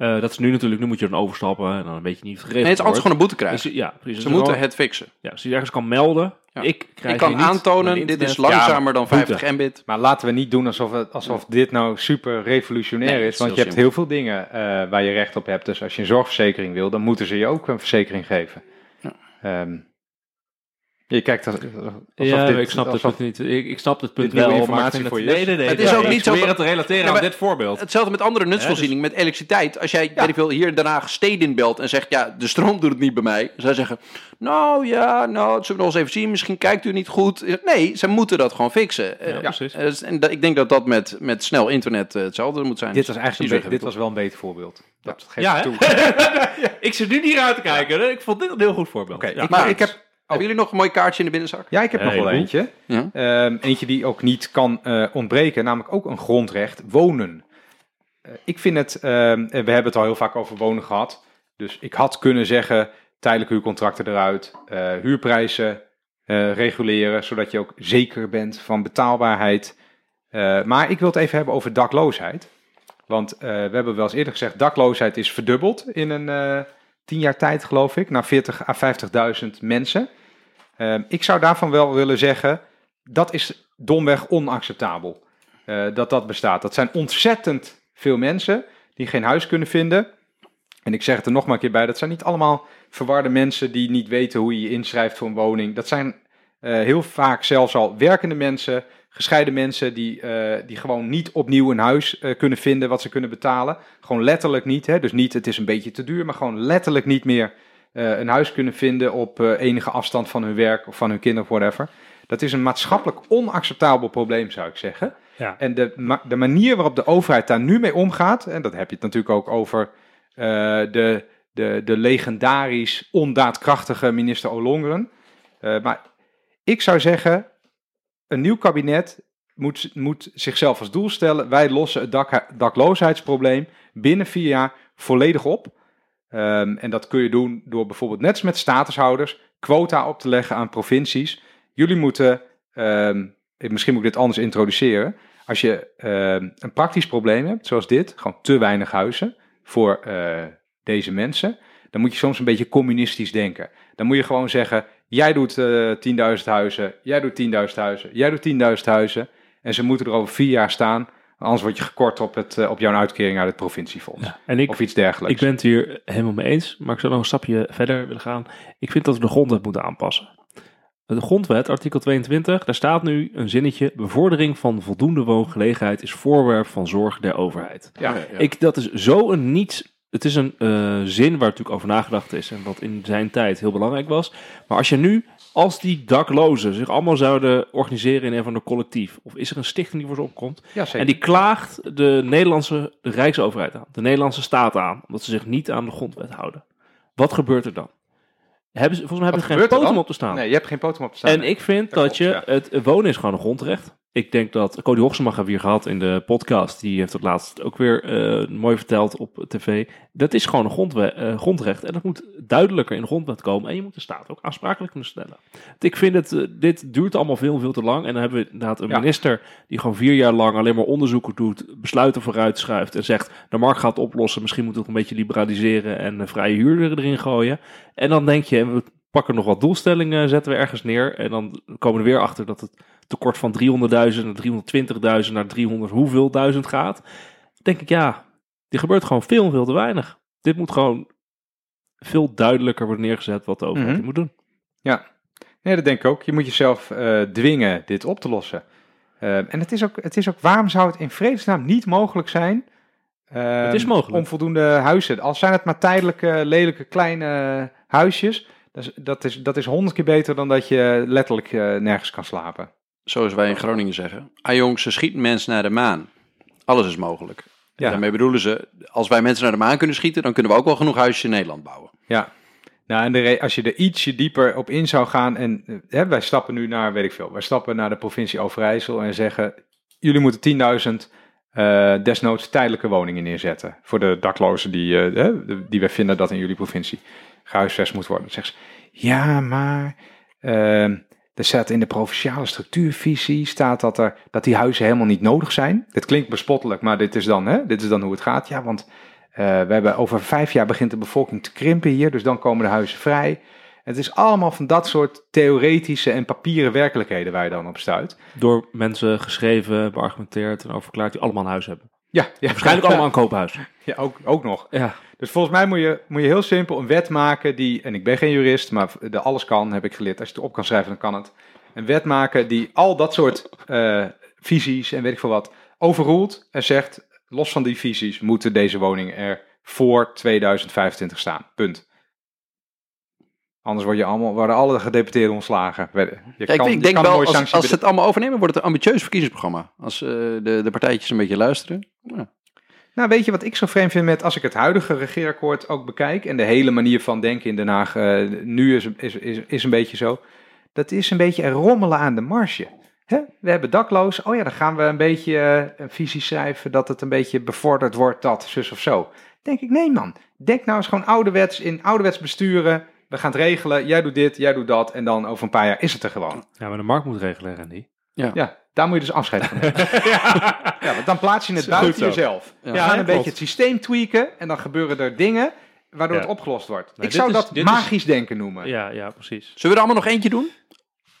Eh, dat is nu natuurlijk, nu moet je dan overstappen en dan weet je niet geregeld Nee, het is altijd wordt. gewoon een boete krijgen. Dus, ja, precies. Ze Dus moeten gewoon- het fixen. Ja, als je ergens kan melden, Ja. ik krijg Ik kan niet aantonen, dit is langzamer dan boete. 50 mbit. Maar laten we niet doen alsof, het, alsof dit nou super revolutionair Nee, is. Want je hebt simpel. heel veel dingen eh, waar je recht op hebt. Dus als je een zorgverzekering wil, dan moeten ze je ook een verzekering geven. Ja. Ehm, je kijkt als, alsof Ja, dit- ik snap het alsof- punt niet. Ik, ik snap het punt wel, maar ik informatie vind voor het, je nee, nee, nee. Het is ook niet zo dat- het te relateren Ja, aan dit voorbeeld. Hetzelfde met andere nutsvoorzieningen, met elektriciteit. Als jij, weet ik veel, hier in Den Haag Stedin belt en zegt, ja, de stroom doet het niet bij mij. Zij zeggen, nou ja, nou, dat zullen we nog eens even zien. Misschien kijkt u niet goed. Nee, ze moeten dat gewoon fixen. Eh, Ja, precies. eh, dus- en dat- ik denk dat dat met, met snel internet eh, hetzelfde moet zijn. Dit was eigenlijk een zo be- dit was wel een beter voorbeeld. Dat geeft het toe. ik zit nu niet uit te kijken. Ik vond dit een heel goed voorbeeld. Oké, ik heb, Hebben jullie nog een mooi kaartje in de binnenzak? ja, ik heb nog wel eentje. Ja. Ehm, eentje die ook niet kan eh, ontbreken, namelijk ook een grondrecht, wonen. Eh, ik vind het, ehm, we hebben het al heel vaak over wonen gehad, dus ik had kunnen zeggen, tijdelijke huurcontracten eruit, eh, huurprijzen eh, reguleren, zodat je ook zeker bent van betaalbaarheid. Eh, maar ik wil het even hebben over dakloosheid. Want eh, we hebben wel eens eerder gezegd, dakloosheid is verdubbeld in een eh, tien jaar tijd, geloof ik, naar 40 à 50.000 mensen. Ehm, ik zou daarvan wel willen zeggen, dat is domweg onacceptabel. eh, dat dat bestaat. Dat zijn ontzettend veel mensen die geen huis kunnen vinden. En ik zeg het er nog maar een keer bij, dat zijn niet allemaal verwarde mensen die niet weten hoe je je inschrijft voor een woning. Dat zijn eh, heel vaak zelfs al werkende mensen, gescheiden mensen die, eh, die gewoon niet opnieuw een huis kunnen vinden wat ze kunnen betalen. Gewoon letterlijk niet, hè? dus niet het is een beetje te duur, maar gewoon letterlijk niet meer eh, een huis kunnen vinden op eh, enige afstand van hun werk of van hun kinderen of whatever. Dat is een maatschappelijk onacceptabel probleem, zou ik zeggen. Ja. En de, ma- de manier waarop de overheid daar nu mee omgaat, en dat heb je het natuurlijk ook over eh, de, de, de legendarisch ondaadkrachtige minister Olongren. Maar ik zou zeggen, een nieuw kabinet moet, moet zichzelf als doel stellen, wij lossen het dak, dakloosheidsprobleem binnen vier jaar volledig op. Ehm, en dat kun je doen door bijvoorbeeld net met statushouders quota op te leggen aan provincies. Jullie moeten, ehm, misschien moet ik dit anders introduceren. Als je ehm, een praktisch probleem hebt, zoals dit, gewoon te weinig huizen voor eh, deze mensen, dan moet je soms een beetje communistisch denken. Dan moet je gewoon zeggen, jij doet eh 10.000 huizen, jij doet 10.000 huizen, jij doet 10.000 huizen. En ze moeten er over vier jaar staan, anders word je gekort op, het, eh, op jouw uitkering uit het provinciefonds. En ik, Of iets dergelijks. ik ben het hier helemaal mee eens, maar ik zou nog een stapje verder willen gaan. Ik vind dat we de grondwet moeten aanpassen. De grondwet, artikel 22, daar staat nu een zinnetje. Bevordering van voldoende woongelegenheid is voorwerp van zorg der overheid. Ja, Ik, dat is zo een niets. Het is een eh, zin waar natuurlijk over nagedacht is en wat in zijn tijd heel belangrijk was. Maar als je nu, als die daklozen zich allemaal zouden organiseren in een van de collectief, of is er een stichting die voor ze opkomt, ja en die klaagt de Nederlandse de Rijksoverheid aan, de Nederlandse staat aan, omdat ze zich niet aan de grondwet houden. Wat gebeurt er dan? Hebben ze, volgens mij hebben ze geen poten op te staan. Nee, je hebt geen poten op te staan. en ik vind Dat dat je, het wonen is gewoon een grondrecht. Ik denk dat Cody Hoxema hebben hier gehad in de podcast. Die heeft het laatst ook weer eh, mooi verteld op tv. Dat is gewoon een grondwe- eh, grondrecht. En dat moet duidelijker in de grondwet komen. En je moet de staat ook aansprakelijk kunnen stellen. Ik vind het, eh, dit duurt allemaal veel, veel te lang. En dan hebben we inderdaad een Ja. minister die gewoon vier jaar lang alleen maar onderzoeken doet. Besluiten vooruit schuift. En zegt, de markt gaat oplossen. Misschien moeten we het een beetje liberaliseren en vrije huur erin gooien. En dan denk je, we pakken nog wat doelstellingen, zetten we ergens neer. En dan komen we er weer achter dat het tekort van 300.000 naar 320.000 naar 300 hoeveel duizend gaat. Denk ik, ja, er gebeurt gewoon veel, veel te weinig. Dit moet gewoon veel duidelijker worden neergezet wat de overheid Mhm. moet doen. Ja, nee, dat denk ik ook. Je moet jezelf eh, dwingen dit op te lossen. Eh, en het is, ook, het is ook, waarom zou het in vredesnaam niet mogelijk zijn? Het is mogelijk. Om voldoende huizen. Al zijn het maar tijdelijke, lelijke, kleine huisjes. Dat is, dat is, dat is honderd keer beter dan dat je letterlijk eh, nergens kan slapen. Zoals wij in Groningen zeggen. Ah jongens, ze schieten mensen naar de maan. Alles is mogelijk. Ja. Daarmee bedoelen ze, als wij mensen naar de maan kunnen schieten, dan kunnen we ook wel genoeg huisjes in Nederland bouwen. Ja. Nou, en de als je er ietsje dieper op in zou gaan. En eh, hè, wij stappen nu naar, weet ik veel, wij stappen naar de provincie Overijssel en zeggen: jullie moeten 10.000 eh, desnoods tijdelijke woningen neerzetten. Voor de daklozen die, de- die wij vinden dat in jullie provincie gehuisvest moet worden. Dan zeggen ze: ja, maar. ehm, er staat in de provinciale structuurvisie staat dat, er, dat die huizen helemaal niet nodig zijn. Dit klinkt bespottelijk, maar dit is dan, hè, dit is dan hoe het gaat. Ja, want eh, we hebben over vijf jaar begint de bevolking te krimpen hier, dus dan komen de huizen vrij. Het is allemaal van dat soort theoretische en papieren werkelijkheden waar je dan op stuit. Door mensen geschreven, beargumenteerd en overklaard die allemaal een huis hebben. Ja, ja Waarschijnlijk allemaal een koophuis. Ja, ook, ook nog. Ja. Dus volgens mij moet je, moet je heel simpel een wet maken die, en ik ben geen jurist, maar de alles kan, heb ik geleerd. Als je het op kan schrijven, dan kan het. Een wet maken die al dat soort eh, visies en weet ik veel wat overroelt en zegt, los van die visies moeten deze woningen er voor 2025 staan. Punt. Anders word je allemaal, worden alle gedeputeerden ontslagen. Je Ja, kan- ik je denk kan wel, als, als ze het allemaal overnemen, wordt het een ambitieus verkiezingsprogramma. Als eh, de, de partijtjes een beetje luisteren. Ja. Nou, weet je wat ik zo vreemd vind met als ik het huidige regeerakkoord ook bekijk en de hele manier van denken in Den Haag eh, nu is, is, is, is een beetje zo. Dat is een beetje er rommelen aan de marge. Hè? We hebben dakloos. Oh ja, dan gaan we een beetje eh, een visie schrijven dat het een beetje bevorderd wordt, dat, zus of zo. Denk ik, nee man. Denk nou eens gewoon ouderwets in ouderwets besturen. We gaan het regelen. Jij doet dit, jij doet dat. En dan over een paar jaar is het er gewoon. ja, maar de markt moet regelen, Randy. Ja, daar moet je dus afscheid van nemen. ja, want dan plaats je het buiten jezelf. Ja. We Ja, gaan een klopt. beetje het systeem tweaken en dan gebeuren er dingen waardoor Ja. het opgelost wordt. Nee, ik zou is- dat is- magisch denken noemen. Ja, ja, precies. Zullen we er allemaal nog eentje doen?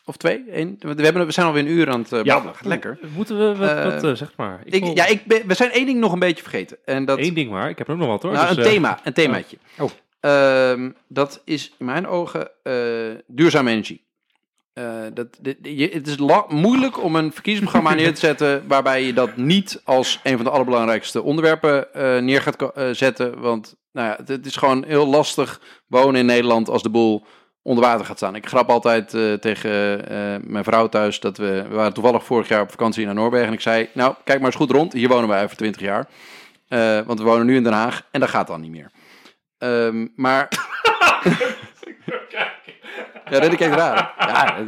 Of twee? Eén? We, hebben, we zijn alweer een uur aan het uh, Ja, Gaat lekker. Moeten we, wat, Eh, wat, eh, zeg maar. Ik Ik, wil- ja, ik ben, we zijn één ding nog een beetje vergeten. En dat, Eén ding maar, ik heb ook nog wat hoor. nou, dus, een eh, thema, een themaatje. Oh. Ehm, dat is in mijn ogen eh, duurzame energie. Eh, dat, dit- je, het is moeilijk om een verkiezingsprogramma neer te zetten waarbij je dat niet als een van de allerbelangrijkste onderwerpen eh, neer gaat eh, zetten. Want nou ja, het, het is gewoon heel lastig wonen in Nederland als de boel onder water gaat staan. Ik grap altijd tegen mijn vrouw thuis dat we, we waren toevallig vorig jaar op vakantie naar Noorwegen en ik zei, nou kijk maar eens goed rond, hier wonen wij over 20 jaar. Want we wonen nu in Den Haag en dat gaat dan niet meer. Ehm, maar. ja, dat kijkt raar. Ja, eh,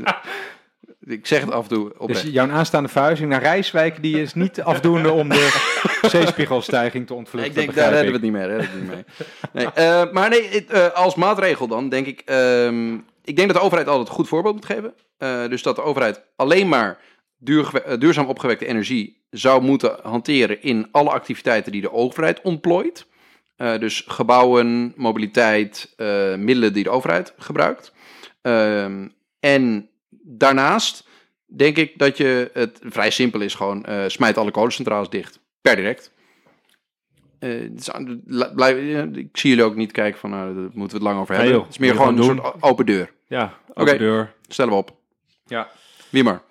ik zeg het af en toe op. Dus jouw aanstaande verhuizing naar Rijswijk die is niet afdoende om de zeespiegelstijging te ontvluchten. ik denk, daar redden we het niet meer. Redden we het niet mee. Nee, eh, maar nee, het, eh, als maatregel dan denk ik. ehm, ik denk dat de overheid altijd een goed voorbeeld moet geven. Dus dat de overheid alleen maar duur, duurzaam opgewekte energie zou moeten hanteren in alle activiteiten die de overheid ontplooit. Dus gebouwen, mobiliteit, middelen die de overheid gebruikt. Ehm, en daarnaast denk ik dat je het vrij simpel is gewoon eh, smijt alle kolencentrales dicht. Per direct. Eh, is blijf- ja, ik zie jullie ook niet kijken van, nou, daar moeten we het lang over hebben. joh, het is meer gewoon een soort open deur. Ja, open deur. Stellen we op. Ja. Wie maar.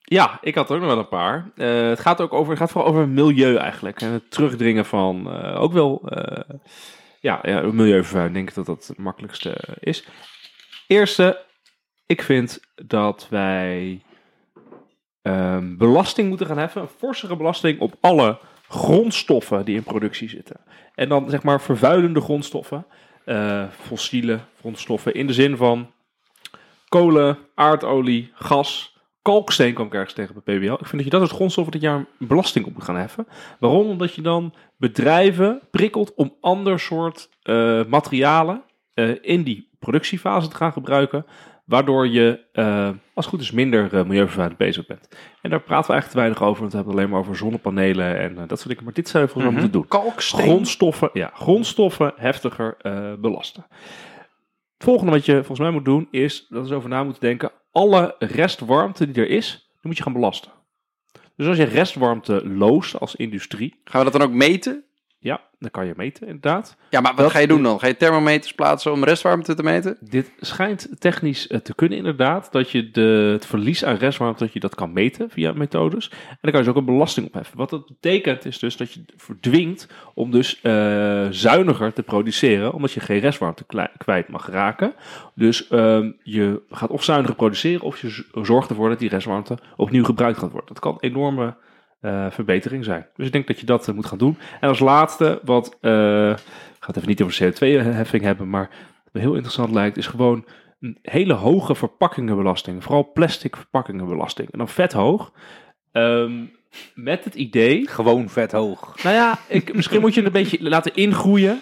Ja, ik had er ook nog wel een paar. Eh, het gaat ook over, het gaat vooral over milieu eigenlijk. En het terugdringen van eh, ook wel eh, ja, ja, milieuvervuiling. Denk ik dat dat het makkelijkste is. Eerste, ik vind dat wij ehm, belasting moeten gaan heffen. Een forsere belasting op alle grondstoffen die in productie zitten. En dan zeg maar vervuilende grondstoffen. eh, fossiele grondstoffen in de zin van kolen, aardolie, gas, kalksteen kwam ik ergens tegen bij PBL. Ik vind dat je dat als grondstoffen dit jaar belasting op moet gaan heffen. Waarom? Omdat je dan bedrijven prikkelt om ander soort eh, materialen in die productiefase te gaan gebruiken. Waardoor je, eh, als het goed is, minder uh, milieuvervuilend bezig bent. En daar praten we eigenlijk te weinig over. Want we hebben het alleen maar over zonnepanelen en dat soort dingen. Maar dit zou je volgens mij Mhm. moeten doen. Kalksteen. Grondstoffen, ja, grondstoffen heftiger eh, belasten. Het volgende wat je volgens mij moet doen is dat we over na moeten denken. Alle restwarmte die er is, die moet je gaan belasten. Dus als je restwarmte loost als industrie, Gaan we dat dan ook meten? Ja, dan kan je meten inderdaad. Ja, maar wat Dat- ga je doen dan? Ga je thermometers plaatsen om restwarmte te meten? Dit schijnt technisch eh, te kunnen inderdaad, dat je de, het verlies aan restwarmte, dat je dat kan meten via methodes. En dan kan je dus ook een belasting opheffen. Wat dat betekent is dus dat je verdwingt om dus eh, zuiniger te produceren, omdat je geen restwarmte kwijt mag raken. Dus ehm, je gaat of zuiniger produceren of je zorgt ervoor dat die restwarmte opnieuw gebruikt gaat worden. Dat kan enorme verbetering zijn. Dus ik denk dat je dat eh, moet gaan doen. En als laatste, wat eh, ik ga het even niet over CO2-heffing hebben, maar wat heel interessant lijkt, is gewoon een hele hoge verpakkingenbelasting. Vooral plastic verpakkingenbelasting. En dan vet hoog. Ehm, met het idee. Gewoon vet hoog. Nou ja, ik, misschien moet je het een beetje laten ingroeien.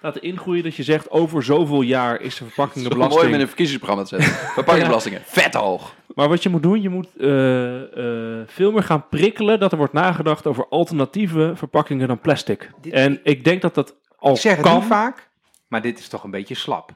Laten ingroeien dat je zegt over zoveel jaar is de Mooi verpakkingenbelasting. met een verkiezingsprogramma te zetten. Verpakkingsbelastingen. Vet hoog. Maar wat je moet doen, je moet eh, eh, veel meer gaan prikkelen dat er wordt nagedacht over alternatieve verpakkingen dan plastic. Dit- en ik denk dat dat al Ik zeg het kan. niet vaak, maar dit is toch een beetje slap.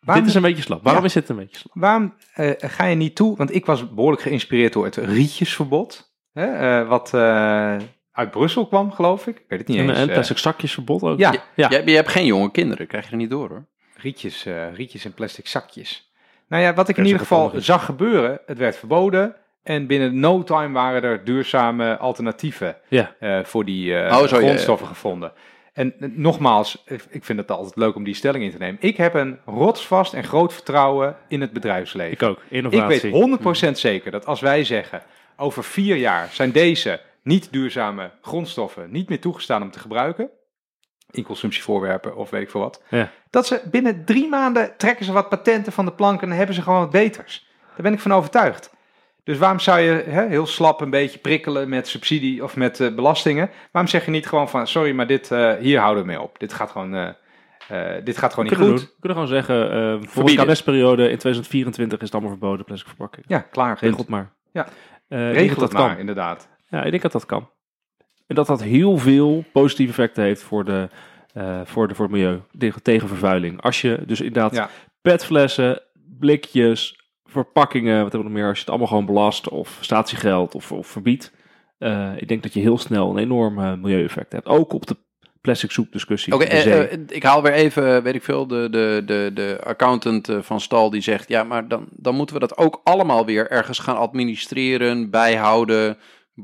Dit is een beetje slap. Waarom Ja. is dit een beetje slap? Waarom eh, ga je niet toe? Want ik was behoorlijk geïnspireerd door het rietjesverbod. Hè, eh, wat eh, uit Brussel kwam, geloof ik. Ik weet het niet En, eens. en eh, plastic zakjesverbod ook. ja, Ja. Jij, jij hebt geen jonge kinderen, krijg je er niet door hoor. rietjes, eh, rietjes en plastic zakjes. Nou ja, wat ik in Er ieder geval zag gebeuren, het werd verboden. En binnen no time waren er duurzame alternatieven Ja. eh, voor die eh, Oh, zo, ja, ja. grondstoffen gevonden. En nogmaals, ik ik vind het altijd leuk om die stelling in te nemen. Ik heb een rotsvast en groot vertrouwen in het bedrijfsleven. Ik ook. Ik Innovatie. weet 100% zeker dat als wij zeggen, over vier jaar zijn deze niet duurzame grondstoffen niet meer toegestaan om te gebruiken, in consumptievoorwerpen of weet ik veel wat, Ja. dat ze binnen drie maanden trekken ze wat patenten van de plank en dan hebben ze gewoon wat beters. Daar ben ik van overtuigd. Dus waarom zou je hè, heel slap een beetje prikkelen met subsidie of met eh, belastingen? Waarom zeg je niet gewoon van, sorry, maar dit, eh, hier houden we mee op. Dit gaat gewoon, eh, dit gaat gewoon niet goed. doen. we kunnen gewoon zeggen, voor de Verbieden. KNS-periode in 2024 is het allemaal verboden, plastic verpakking. Ja, klaar. Regel Regel, het maar. Ja. Eh, ik denk regel dat het dat kan. maar, inderdaad. Ja, ik denk dat dat kan. En dat dat heel veel positieve effecten heeft voor, de, eh, voor, de, voor het milieu. Tegen, tegen vervuiling. Als je dus inderdaad Ja. petflessen, blikjes, verpakkingen, wat hebben we nog meer? Als je het allemaal gewoon belast of statiegeld of, of verbiedt. eh, ik denk dat je heel snel een enorm eh, milieueffect hebt. Ook op de plastic soep discussie. Oké, eh, ik haal weer even, weet ik veel, de, de, de, de accountant van Stal die zegt... ja, maar dan, dan moeten we dat ook allemaal weer ergens gaan administreren, bijhouden...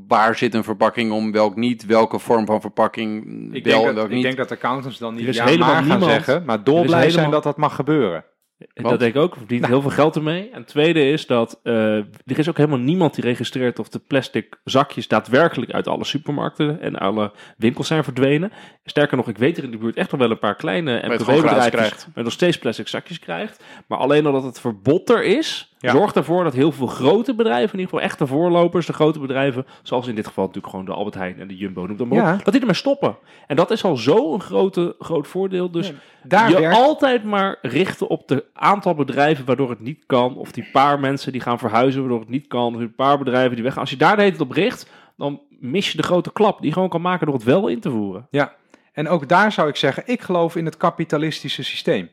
Waar zit een verpakking om, welk niet, welke vorm van verpakking Ik wel denk, en dat, ik niet. denk dat accountants dan niet ja helemaal maar gaan niemand- zeggen, maar dolblij is zijn helemaal- dat dat mag gebeuren. En Want- Dat denk ik ook. Verdient Nou. heel veel geld ermee. En het tweede is dat eh, er is ook helemaal niemand die registreert of de plastic zakjes daadwerkelijk uit alle supermarkten en alle winkels zijn verdwenen. Sterker nog, ik weet er in de buurt echt nog wel een paar kleine MKB-bedrijven krijgt. waar nog steeds plastic zakjes krijgt. Maar alleen al dat het verbod er is, Ja. zorgt ervoor dat heel veel grote bedrijven, in ieder geval echte voorlopers, de grote bedrijven, zoals in dit geval natuurlijk gewoon de Albert Heijn en de Jumbo, noem dat maar op, dat die ermee stoppen. En dat is al zo'n grote, groot voordeel. Dus Daar je werkt- altijd maar richten op de aantal bedrijven waardoor het niet kan. Of die paar mensen die gaan verhuizen waardoor het niet kan. Of die paar bedrijven die weggaan. Als je daar de hele tijd op richt, dan mis je de grote klap die je gewoon kan maken door het wel in te voeren. Ja, en ook daar zou ik zeggen, ik geloof in het kapitalistische systeem.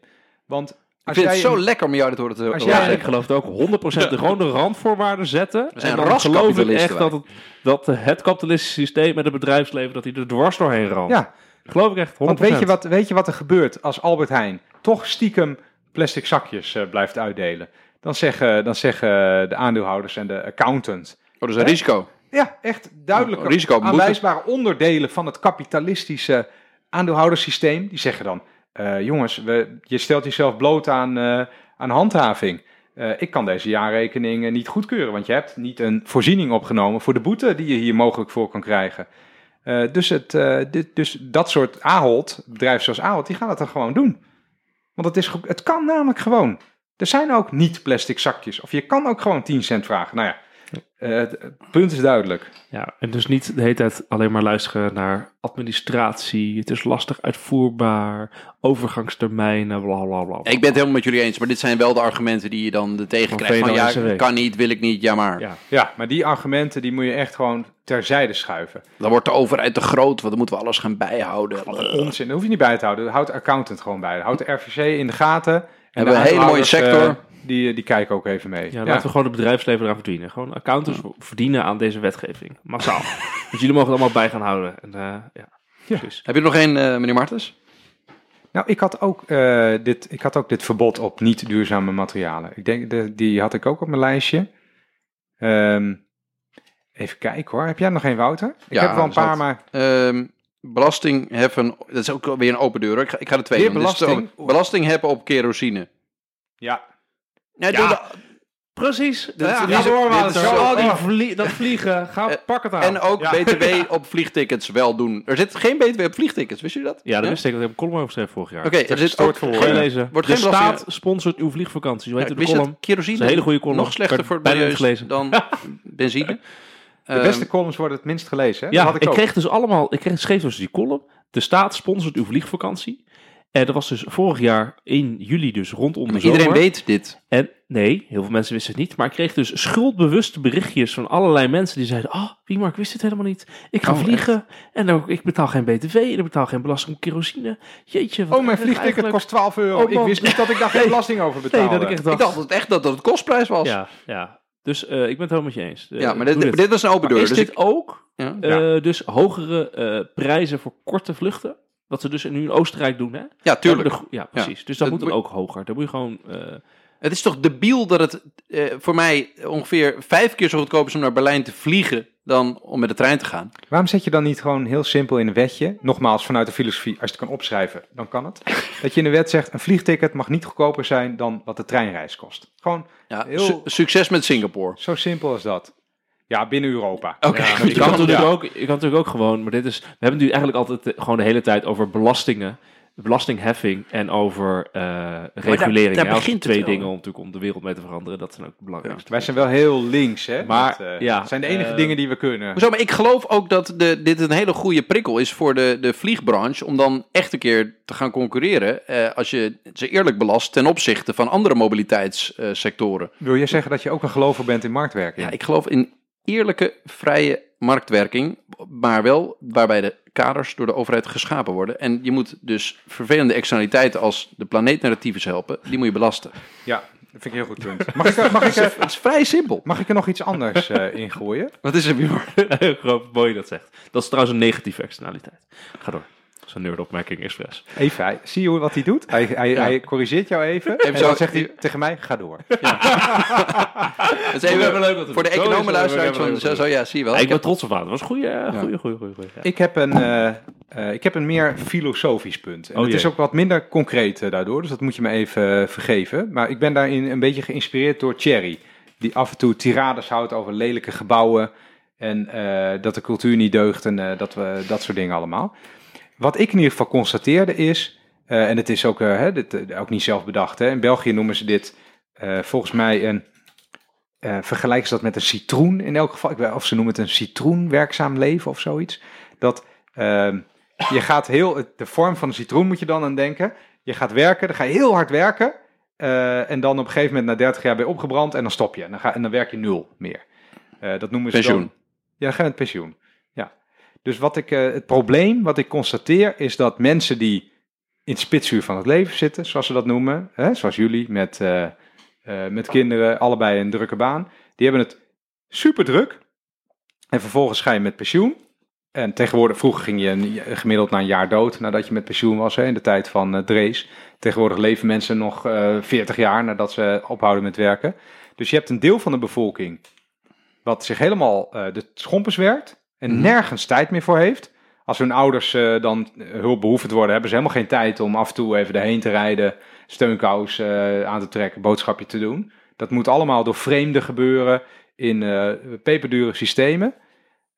Want Ik vind jij het zo een- lekker om jou dit horen te horen Ja, ik geloof het ook 100% de, gewoon de randvoorwaarden zetten. We zijn en dan geloof ik echt dat het, dat het kapitalistische systeem met het bedrijfsleven, dat die er dwars doorheen ramt. ja, Geloof ik echt 100%. want weet je, wat, weet je wat er gebeurt als Albert Heijn toch stiekem plastic zakjes eh, blijft uitdelen? Dan zeggen, dan zeggen de aandeelhouders en de accountant, Oh, dat is een risico. ja, echt duidelijke Risico, boete. aanwijsbare onderdelen van het kapitalistische aandeelhouderssysteem. Die zeggen dan, jongens, we, je stelt jezelf bloot aan, eh, aan handhaving. Eh, ik kan deze jaarrekening eh, niet goedkeuren, want je hebt niet een voorziening opgenomen voor de boete die je hier mogelijk voor kan krijgen. Eh, dus, het, eh, dit, dus dat soort Ahold, bedrijven zoals Ahold, die gaan dat dan gewoon doen. Want het, is, het kan namelijk gewoon. Er zijn ook niet plastic zakjes. Of je kan ook gewoon 10 cent vragen. Nou ja, eh, het, punt is duidelijk. Ja, en dus niet de hele tijd alleen maar luisteren naar administratie. Het is lastig uitvoerbaar, overgangstermijnen, bla bla bla. Ik ben het helemaal met jullie eens, maar dit zijn wel de argumenten die je dan er tegen Van krijgt. Van ja, kan niet, wil ik niet, ja maar. Ja. Ja, maar die argumenten die moet je echt gewoon terzijde schuiven. Dan wordt de overheid te groot, want dan moeten we alles gaan bijhouden. Wat een onzin. Dat hoef je niet bij te houden. Houd de accountant gewoon bij. Houd de RVC in de gaten. En Hebben de we een hele mooie sector. eh, die, die kijken ook even mee. Ja, Ja, laten we gewoon het bedrijfsleven eraan verdienen. Gewoon accountants verdienen aan deze wetgeving. Massaal. dus jullie mogen het allemaal bij gaan houden. En, eh, ja, precies. Heb je er nog één, eh, meneer Martens? Nou, ik had, ook, eh, dit, ik had ook dit verbod op niet duurzame materialen. Ik denk, de, die had ik ook op mijn lijstje. Ehm, even kijken hoor. Heb jij nog geen, Wouter? Ik Ja, heb wel een paar, maar... Ehm, belasting heffen, dat is ook weer een open deur. Ik ga, ik ga er twee Weer doen. Belasting? belasting heffen op kerosine. Ja, Nee, Ja. de- Precies. Ja, Ja, dit dit Zo, al die vlie- dat vliegen, ga, Eh, pak het aan. En ook Ja. BTW op vliegtickets wel doen. Er zit geen BTW op vliegtickets, wist je dat? ja, dat wist ik. Dat heb ik een column over geschreven vorig jaar. Oké, er zit ook voor Ja. lezen. Wordt de geen staat sponsort uw vliegvakantie. Zo heet Ja, de column. dat kerosine Dat is een hele goede column. nog slechter voor het dan benzine. de beste columns worden het minst gelezen. Hè? Ja, dat had ik, ook. kreeg dus allemaal, ik kreeg, schreef dus die column. De staat sponsort uw vliegvakantie. En dat was dus vorig jaar in juli, dus rondom de Maar zomer. iedereen weet dit. En nee, heel veel mensen wisten het niet. Maar ik kreeg dus schuldbewuste berichtjes van allerlei mensen die zeiden... Ah, wie Mark wist dit helemaal niet. Ik ga Oh, vliegen en ook, ik betaal geen btw en ik betaal geen belasting op kerosine. Jeetje, wat Oh, mijn vliegticket eigenlijk. kost 12 euro. Oh, ik wist niet dat ik daar geen belasting over Nee, betaalde. dat ik echt Ik dacht... dacht echt dat dat het kostprijs was. Ja, Ja, ja. Dus eh, ik ben het helemaal met je eens. Eh, maar doe dit, dit was een open Maar deur. is Dus dit ik, ook ja. eh, dus hogere eh, prijzen voor korte vluchten? Wat ze dus nu in Oostenrijk doen, hè? ja, tuurlijk. De Ja, precies. Dus dat Dat moet dan moet- ook hoger. Dan moet je gewoon... eh, Het is toch debiel dat het eh, voor mij ongeveer vijf keer zo goedkoop is om naar Berlijn te vliegen dan om met de trein te gaan. Waarom zet je dan niet gewoon heel simpel in een wetje, nogmaals vanuit de filosofie, als je het kan opschrijven, dan kan het, dat je in de wet zegt, een vliegticket mag niet goedkoper zijn dan wat de treinreis kost. Gewoon Ja, Heel- su- succes met Singapore. zo simpel als dat. Ja, binnen Europa. Oké, Ja, goed. je, kan natuurlijk ja. ook, je kan natuurlijk ook gewoon, maar dit is, we hebben het nu eigenlijk altijd eh, gewoon de hele tijd over belastingen, belastingheffing en over eh, regulering. daar als begint twee dingen om, natuurlijk om de wereld mee te veranderen. Dat zijn ook de belangrijkste. Wij zijn wel heel links, hè? Maar, Dat, eh, ja, zijn de enige dingen die we kunnen. Hoezo, maar ik geloof ook dat de, dit een hele goede prikkel is voor de, de vliegbranche om dan echt een keer te gaan concurreren eh, als je ze eerlijk belast ten opzichte van andere mobiliteitssectoren. Wil je zeggen dat je ook een gelover bent in marktwerking? Ja, ik geloof in eerlijke, vrije marktwerking, maar wel waarbij de kaders door de overheid geschapen worden. En je moet dus vervelende externaliteiten als de planeetnarratiefs helpen, die moet je belasten. Ja, dat vind ik een heel goed punt. Mag ik, er- mag ik, er- Het is vrij simpel. mag ik er nog iets anders eh in gooien? Wat is er, Bjorn? Heel groot, mooi dat zegt. Dat is trouwens een negatieve externaliteit. Ga door. Dat is een nerdopmerking expres. Even, hij- zie je hoe- wat hij doet? Hij, hij, Ja. hij corrigeert jou even. en zo- dan zegt hij tegen mij, ga door. Het is even hebben leuk voor de economen luisteraars van zo, zo ja, zie je wel. Ja, ik Ik ben heb- trots op aan. Dat was een goede, goede, goede, goede. goede. Ja. Ik heb een, eh, eh, ik heb een meer filosofisch punt. En Oh het is ook wat minder concreet eh, daardoor, dus dat moet je me even vergeven. Maar ik ben daarin een beetje geïnspireerd door Thierry, die af en toe tirades houdt over lelijke gebouwen en eh, dat de cultuur niet deugt en eh, dat, we, dat soort dingen allemaal. Wat ik in ieder geval constateerde is, eh, en het is ook, eh, hè, dit, eh, ook niet zelf bedacht, hè, in België noemen ze dit volgens mij een, vergelijken ze dat met een citroen in elk geval, Ik weet- of ze noemen het een citroenwerkzaam leven of zoiets. Dat ehm, je gaat heel, de vorm van een citroen moet je dan aan denken. Je gaat werken, dan ga je heel hard werken. en dan op een gegeven moment na 30 jaar ben je opgebrand en dan stop je. En dan, ga, en dan werk je nul meer. Dat noemen ze Pensioen. dan- ja, dan ga je met pensioen. Dus wat ik, eh, het probleem wat ik constateer is dat mensen die in het spitsuur van het leven zitten, zoals ze dat noemen, hè, zoals jullie met, eh, eh, met kinderen, allebei een drukke baan, die hebben het super druk. En vervolgens ga je met pensioen. En tegenwoordig, vroeger ging je gemiddeld na een jaar dood nadat je met pensioen was, hè, in de tijd van Drees. Tegenwoordig leven mensen nog eh 40 jaar nadat ze ophouden met werken. Dus je hebt een deel van de bevolking wat zich helemaal de schompers werkt en Mhm. nergens tijd meer voor heeft. Als hun ouders eh, dan hulpbehoevend worden, hebben ze helemaal geen tijd om af en toe even erheen te rijden, steunkous eh, aan te trekken, boodschapje te doen. Dat moet allemaal door vreemden gebeuren in eh, peperdure systemen.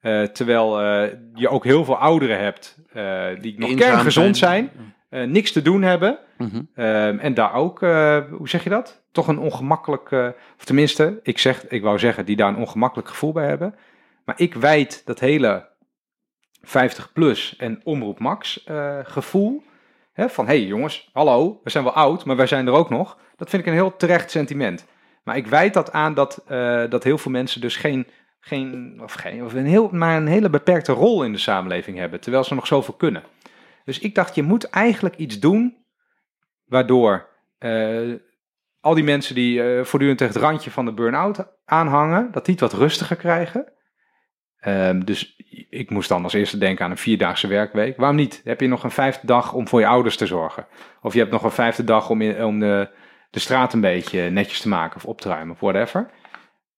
Eh, terwijl eh, je ook heel veel ouderen hebt eh, die nog kerngezond zijn. eh, niks te doen hebben. Mhm. Ehm, en daar ook, eh, hoe zeg je dat? Toch een ongemakkelijk, eh, of tenminste, ik, zeg, ik wou zeggen, die daar een ongemakkelijk gevoel bij hebben. Maar ik wijd dat hele 50 plus en omroep max eh, gevoel. Hè, van, hé hey jongens, hallo, we zijn wel oud, maar wij zijn er ook nog. Dat vind ik een heel terecht sentiment. Maar ik wijd dat aan dat, eh, dat heel veel mensen dus geen, geen, of geen, of een heel, maar een hele beperkte rol in de samenleving hebben. Terwijl ze nog zoveel kunnen. Dus ik dacht, je moet eigenlijk iets doen waardoor eh, al die mensen die voortdurend tegen het randje van de burn-out aanhangen, dat die het wat rustiger krijgen. Ehm, dus ik moest dan als eerste denken aan een vierdaagse werkweek. Waarom niet? Heb je nog een vijfde dag om voor je ouders te zorgen? Of je hebt nog een vijfde dag om, om de, de straat een beetje netjes te maken of op te ruimen of whatever.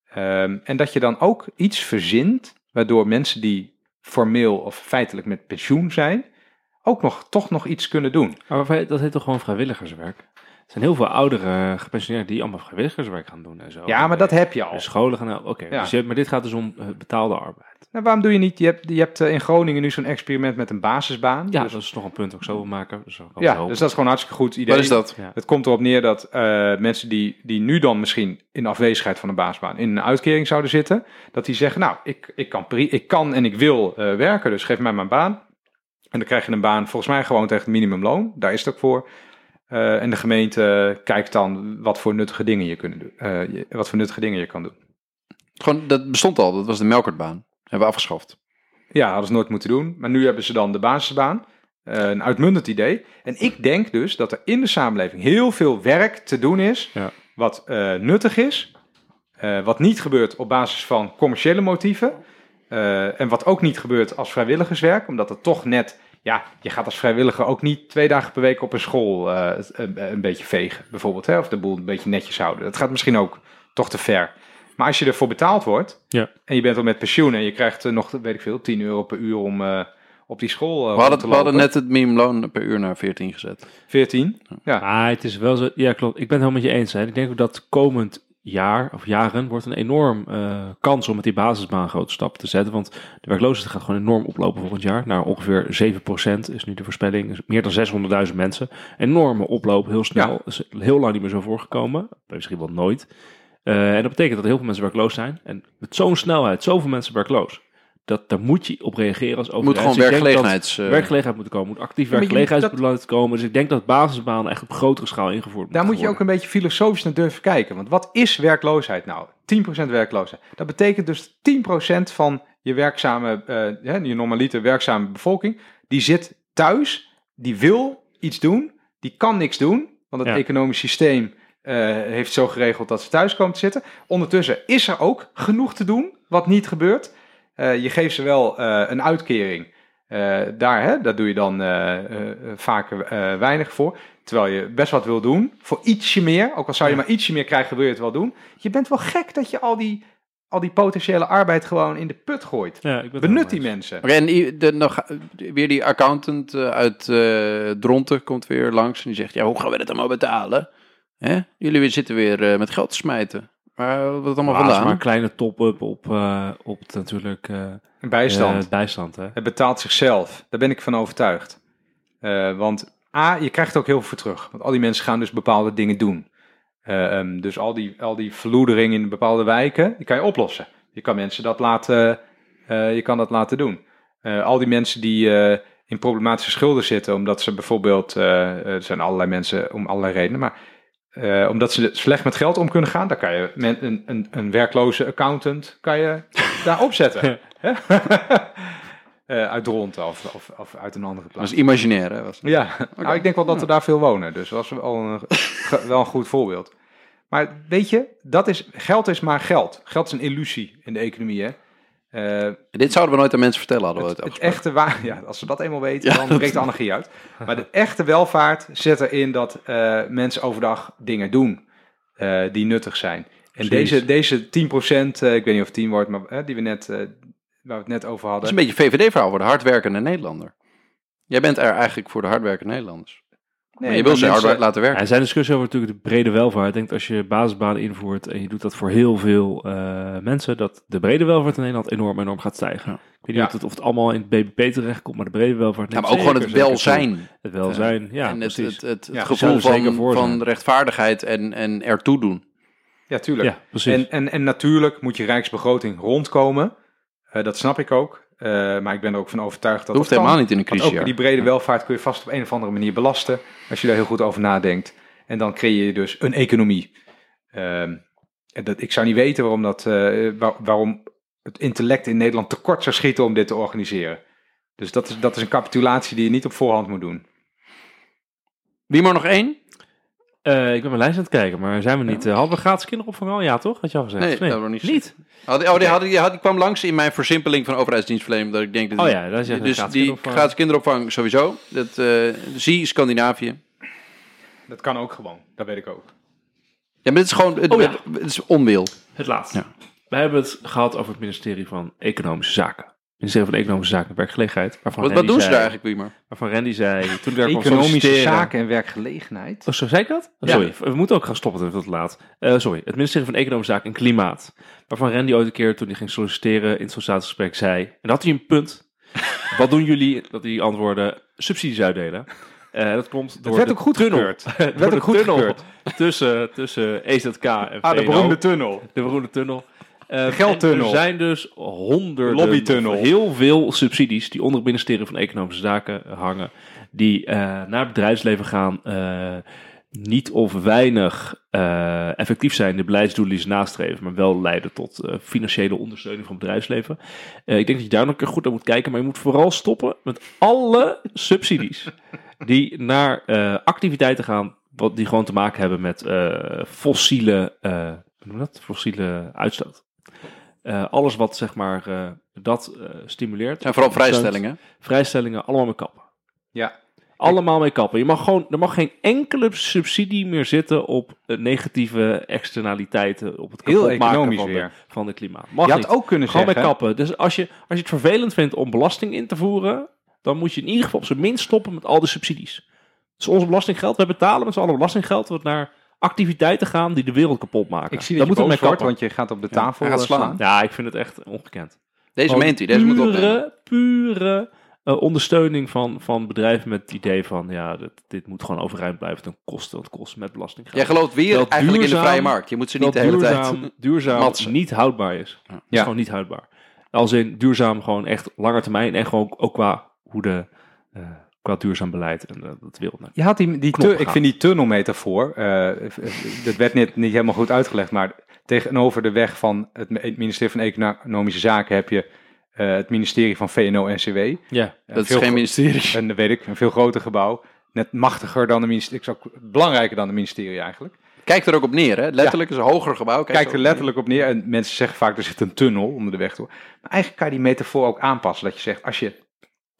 Ehm, en dat je dan ook iets verzint waardoor mensen die formeel of feitelijk met pensioen zijn, ook nog, toch nog iets kunnen doen. Maar dat heet toch gewoon vrijwilligerswerk? Er zijn heel veel oudere gepensioneerden die allemaal vrijwilligerswerk gaan doen en zo. Ja, maar dat heb je al. En scholen gaan... Oké, Ja. dus maar dit gaat dus om eh, betaalde arbeid. Nou, waarom doe je niet? Je hebt, je hebt eh, in Groningen nu zo'n experiment met een basisbaan. Ja, dus, dat is nog een punt dat ik zo wil maken. Dus, ja, dus dat is gewoon een hartstikke goed idee. Wat is dat? Ja. Het komt erop neer dat eh, mensen die, die nu dan misschien in afwezigheid van een baasbaan in een uitkering zouden zitten, dat die zeggen, nou, ik, ik, kan, ik kan en ik wil eh, werken, dus geef mij mijn baan. En dan krijg je een baan volgens mij gewoon tegen het minimumloon. Daar is het ook voor. Eh, en de gemeente kijkt dan wat voor nuttige dingen je, kunnen doen, eh, wat voor nuttige dingen je kan doen. Gewoon, dat bestond al. Dat was de melkertbaan. Hebben we afgeschaft. Ja, hadden ze nooit moeten doen. Maar nu hebben ze dan de basisbaan. Eh, een uitmuntend idee. En ik denk dus dat er in de samenleving heel veel werk te doen is. Ja. Wat nuttig is. wat niet gebeurt op basis van commerciële motieven. en wat ook niet gebeurt als vrijwilligerswerk. Omdat het toch net... Ja, je gaat als vrijwilliger ook niet twee dagen per week op een school eh, het- een, een beetje vegen. Bijvoorbeeld. Hè, of de boel een beetje netjes houden. Dat gaat misschien ook toch te ver. Maar als je ervoor betaald wordt. Ja. En je bent al met pensioen en je krijgt eh, nog, weet ik veel, 10 euro per uur om eh, op die school eh, We hadden, te we hadden net het minimumloon per uur naar 14 gezet. 14. Ja. Maar het is wel zo... Ja, klopt. Ik ben het helemaal met je eens. Hè. Ik denk ook dat komend jaar of jaren wordt een enorm eh, kans om met die basisbaan grote stappen te zetten. Want de werkloosheid gaat gewoon enorm oplopen volgend jaar. Naar ongeveer 7% is nu de voorspelling. Meer dan 600.000 mensen. Enorme oploop, heel snel. Is heel lang niet meer zo voorgekomen. Misschien wel nooit. Eh, en dat betekent dat heel veel mensen werkloos zijn. En met zo'n snelheid, zoveel mensen werkloos. Dat, daar moet je op reageren als Er overheid. moet gewoon Dus werkgelegenheids... eh, werkgelegenheid moeten komen, moet actief maar je moet werkgelegenheidsbeleid komen. Dus ik denk dat basisbanen echt op grotere schaal ingevoerd Daar moeten moet je ook een beetje filosofisch naar durven kijken. Want wat is werkloosheid nou? 10% werkloosheid. Dat betekent dus 10% van je werkzame, eh, hè, je normalite werkzame bevolking, die zit thuis, die wil iets doen, die kan niks doen, want het Ja. economisch systeem eh, heeft zo geregeld dat ze thuis komen te zitten. Ondertussen is er ook genoeg te doen, wat niet gebeurt. Eh, je geeft ze wel eh, een uitkering. Eh, daar, hè, daar doe je dan eh, eh, eh, vaak eh, weinig voor. Terwijl je best wat wil doen. Voor ietsje meer. Ook al zou je maar ietsje meer krijgen, wil je het wel doen. Je bent wel gek dat je al die, al die potentiële arbeid gewoon in de put gooit. Ja, Benut die mensen. Oké, en de, nog, weer die accountant uit eh Dronten komt weer langs en die zegt, ja, hoe gaan we dat allemaal betalen? Hè? Jullie weer zitten weer eh, met geld te smijten. Maar wat allemaal vandaan? maar een kleine top-up op, eh, op het natuurlijk eh, bijstand. eh, bijstand. Hè? Het betaalt zichzelf. Daar ben ik van overtuigd. Eh, want A, je krijgt er ook heel veel voor terug. Want al die mensen gaan dus bepaalde dingen doen. Eh, ehm, dus al die, al die verloedering in bepaalde wijken, die kan je oplossen. Je kan mensen dat laten, eh, je kan dat laten doen. Eh, al die mensen die eh, in problematische schulden zitten, omdat ze bijvoorbeeld, eh, er zijn allerlei mensen om allerlei redenen, maar eh, omdat ze slecht met geld om kunnen gaan, dan kan je met een, een, een werkloze accountant kan je daar opzetten. Eh, uit Dronten of, of, of uit een andere Dat plaats. is imaginair, hè? Was. Ja, nou, ik denk wel dat er daar veel wonen. Dus dat was wel een, wel een goed voorbeeld. Maar weet je, dat is, geld is maar geld. Geld is een illusie in de economie. Hè? Eh, Dit zouden we nooit aan mensen vertellen, hadden we het, het, echte waar, ja, als ze dat eenmaal weten, Ja, dan breekt de anarchie uit. Maar de echte welvaart zit erin dat eh, mensen overdag dingen doen eh, die nuttig zijn. En Precies. deze, deze 10%, eh, ik weet niet of het 10 wordt, maar die we net, waar we het net over Dat is hadden. een beetje VVD-verhaal voor de hardwerkende Nederlander. Jij bent er eigenlijk voor de hardwerkende Nederlanders. Maar je wil ze hard laten Ja, werken. er zijn discussies over natuurlijk de brede welvaart. Ik denk dat als je basisbanen invoert en je doet dat voor heel veel eh, mensen, dat de brede welvaart in Nederland enorm, enorm gaat stijgen. Ik weet niet Ja. of het, of het allemaal in het BBP terechtkomt, maar de brede welvaart Ja, maar ook gewoon het toe. welzijn. Het welzijn, ja, en het, precies. het, het, het Ja, gevoel van, van rechtvaardigheid en, en ertoe doen. Ja, tuurlijk. ja, precies. En, en, en natuurlijk moet je rijksbegroting rondkomen. Eh, dat snap ik ook. Eh, maar ik ben er ook van overtuigd dat Dat hoeft dat kan. helemaal niet in een crisisjaar. ook die brede welvaart kun je vast op een of andere manier belasten. Als je daar heel goed over nadenkt. En dan creëer je dus een economie. Ehm, en dat, ik zou niet weten waarom, dat, eh, waar- waarom het intellect in Nederland tekort zou schieten om dit te organiseren. Dus dat is, dat is een capitulatie die je niet op voorhand moet doen. Wie maar nog één? Eh, ik ben mijn lijst aan het kijken, maar zijn we niet... eh, hadden we gratis kinderopvang al? Ja, toch? Had je al gezegd? Nee, dat hebben we niet Niet? Oh, die, oh, die, had, die, had, die kwam langs in mijn versimpeling van overheidsdienstverlening. Dat ik denk dat Oh ja, dat is dus gratis die kinderopvang. gratis kinderopvang sowieso. Dat eh, zie Scandinavië. Dat kan ook gewoon, dat weet ik ook. Ja, maar dit is gewoon het, Oh ja. het is onwil. Het laatste. Ja. We hebben het gehad over het ministerie van Economische Zaken. Het ministerie van Economische Zaken en Werkgelegenheid. Waarvan Wat, wat doen ze zei- daar eigenlijk, Wie maar? Waarvan Randy zei, toen ik daar kwam Economische zaken en werkgelegenheid. Oh, zo zei ik dat? Oh, Ja. sorry, we moeten ook gaan stoppen, het is te laat. Eh, sorry, het ministerie van Economische Zaken en Klimaat. Waarvan Randy ooit een keer, toen hij ging solliciteren in het sollicitatiegesprek, zei... En dan had hij een punt. Wat doen jullie? Dat hij antwoordde, subsidies uitdelen. Eh, dat komt door werd de ook goed tunnel. gekeurd. door werd de ook goed tunnel gekeurd. tussen, tussen EZK en Ah, de beroemde tunnel. De beroemde tunnel. Eh, geldtunnel. Er zijn dus honderden, Lobbytunnel. heel veel subsidies die onder het ministerie van Economische Zaken hangen, die eh, naar het bedrijfsleven gaan, eh, niet of weinig effectief zijn, de beleidsdoelen die ze nastreven, maar wel leiden tot financiële ondersteuning van het bedrijfsleven. Ik denk dat je daar nog een keer goed naar moet kijken, maar je moet vooral stoppen met alle subsidies die naar activiteiten gaan, wat die gewoon te maken hebben met fossiele, hoe noem dat? fossiele uitstoot. Eh, alles wat zeg maar eh, dat eh, stimuleert. Zijn vooral vrijstellingen. Vrijstellingen, allemaal mee kappen. Ja, Allemaal mee kappen. Je mag gewoon, er mag geen enkele subsidie meer zitten op negatieve externaliteiten, op het Heel economisch van de, weer. van de klimaat. Mag je niet. had ook kunnen Gewoon mee zeggen... kappen. Dus als je, als je het vervelend vindt om belasting in te voeren, dan moet je in ieder geval op zijn minst stoppen met al de subsidies. Het is ons belastinggeld. Wij betalen met z'n allen belastinggeld wat naar activiteiten gaan die de wereld kapot maken. Ik zie dat je moeten we boos wordt, want je gaat op de tafel gaat eh, slaan. slaan. Ja, ik vind het echt ongekend. Deze Gewoon meent hij, deze moet opnemen. pure, pure eh, ondersteuning van, van bedrijven met het idee van, ja, dit, dit moet gewoon overeind blijven ten koste wat het kost met belastinggeld. Jij gelooft weer eigenlijk in de vrije markt. Je moet ze niet de hele duurzaam, tijd... duurzaam matsen. niet houdbaar is. Ja. Het is Ja. gewoon niet houdbaar. Als in duurzaam gewoon echt langer termijn en gewoon ook qua hoe de eh, qua duurzaam beleid en de, dat wereld. Je had die, die tu- ik vind die tunnelmetafoor, eh, dat werd net niet helemaal goed uitgelegd, maar tegenover de weg van het ministerie van Economische Zaken heb je eh, het ministerie van VNO-NCW. Ja, Dat is geen ministerie. En dat weet ik, een veel groter gebouw. Net machtiger dan de ministerie, ik zou belangrijker dan de ministerie eigenlijk. Kijk er ook op neer, hè? Letterlijk is een hoger gebouw. Kijk Kijkt er er letterlijk op neer en mensen zeggen vaak er zit een tunnel onder de weg door. Maar eigenlijk kan je die metafoor ook aanpassen. Dat je zegt, als je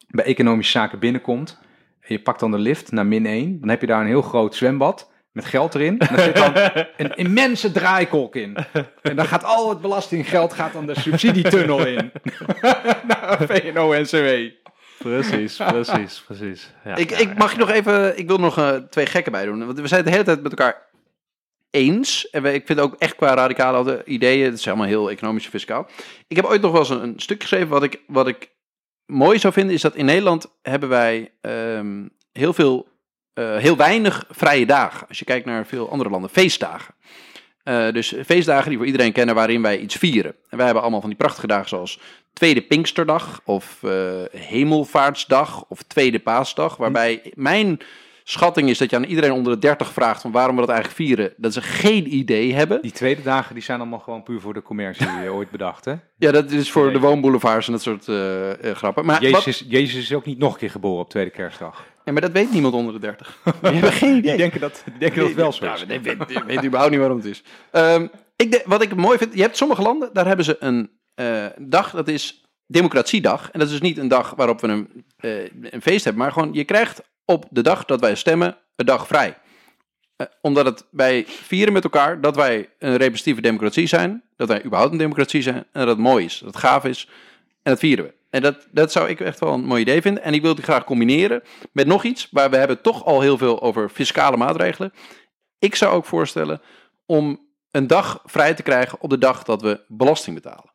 bij economische zaken binnenkomt en je pakt dan de lift naar min 1, dan heb je daar een heel groot zwembad met geld erin. En daar zit dan een immense draaikolk in. En dan gaat al het belastinggeld gaat dan de subsidietunnel in. naar VNO-NCW. precies, precies, precies. Ja. Ik, ik mag je nog even, ik wil nog eh, twee gekken bij doen. Want we zijn het de hele tijd met elkaar eens. En we, ik vind ook echt qua radicale ideeën, het is allemaal heel economisch en fiscaal. Ik heb ooit nog wel eens een, een stuk geschreven wat ik, wat ik mooi zou vinden, is dat in Nederland hebben wij ehm, heel veel, eh, heel weinig vrije dagen. Als je kijkt naar veel andere landen, feestdagen. Eh, dus feestdagen die voor iedereen kennen waarin wij iets vieren. En wij hebben allemaal van die prachtige dagen zoals Tweede Pinksterdag of eh, Hemelvaartsdag of Tweede Paasdag. Waarbij mijn schatting is dat je aan iedereen onder de 30 vraagt van waarom we dat eigenlijk vieren. Dat ze geen idee hebben. Die tweede dagen die zijn allemaal gewoon puur voor de commercie eh, ooit bedacht. Hè? Ja, dat is voor de woonboulevards en dat soort eh, eh, grappen. Maar, wat- Jezus, Jezus is ook niet nog een keer geboren op tweede kerstdag. ja, maar dat weet niemand onder de 30. Die hebben geen idee. Die denken dat, die denken dat het wel zo is. Ja, nee, weet, weet, weet überhaupt niet waarom het is. Ehm, ik de- wat ik mooi vind, je hebt sommige landen, daar hebben ze een eh, dag, dat is democratiedag. En dat is dus niet een dag waarop we een, eh, een feest hebben, maar gewoon, je krijgt op de dag dat wij stemmen, een dag vrij. Eh, omdat het, wij vieren met elkaar dat wij een representatieve democratie zijn, dat wij überhaupt een democratie zijn, en dat het mooi is, dat het gaaf is, en dat vieren we. En dat, dat zou ik echt wel een mooi idee vinden. En ik wil die graag combineren met nog iets, waar we hebben toch al heel veel over fiscale maatregelen. Ik zou ook voorstellen om een dag vrij te krijgen op de dag dat we belasting betalen.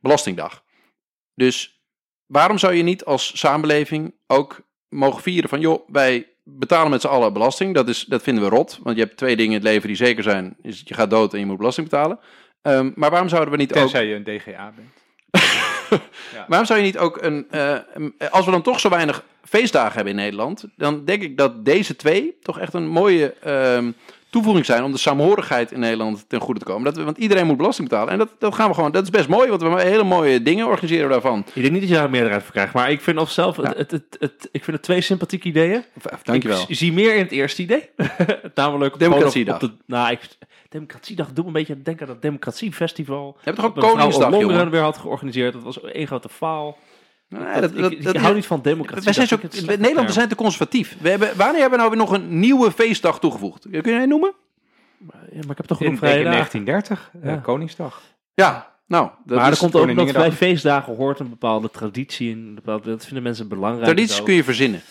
Belastingdag. Dus waarom zou je niet als samenleving ook mogen vieren van, joh, wij betalen met z'n allen belasting. Dat, is, dat vinden we rot, want je hebt twee dingen in het leven die zeker zijn. Is dat je gaat dood en je moet belasting betalen. Ehm, maar waarom zouden we niet ook... Tenzij je een DGA bent. Waarom zou je niet ook een. eh, een- als we dan toch zo weinig feestdagen hebben in Nederland. dan denk ik dat deze twee toch echt een mooie ehm, toevoeging zijn. om de saamhorigheid in Nederland ten goede te komen. Dat we, want iedereen moet belasting betalen. En dat, dat gaan we gewoon. Dat is best mooi, want we hebben hele mooie dingen organiseren daarvan. Ik denk niet dat je daar een meerderheid voor krijgt. Maar ik vind op zelf, het, Ja. het, het, het- ik vind het twee sympathieke ideeën. Dankjewel. Ik zie meer in het eerste idee. Namelijk Democratiedag. gewoon Op, de, nou, ik, democratiedag doe me een beetje denken aan dat democratiefestival. Je hebt toch ook Koningsdag, jongen? weer had georganiseerd. Dat was één grote faal. Nee, Dat- dat- ik, dat- ik dat- hou niet van democratie. wij zijn zo, zijn te conservatief. We hebben, wanneer hebben we nou weer nog een nieuwe feestdag toegevoegd? Kun je een noemen? Ja, maar ik heb toch vrije in dagen. 1930, eh. Koningsdag. Ja, nou. Dat Maar er komt ook omdat bij feestdagen hoort een bepaalde traditie in. een bepaalde- Dat vinden mensen belangrijk. tradities kun je verzinnen.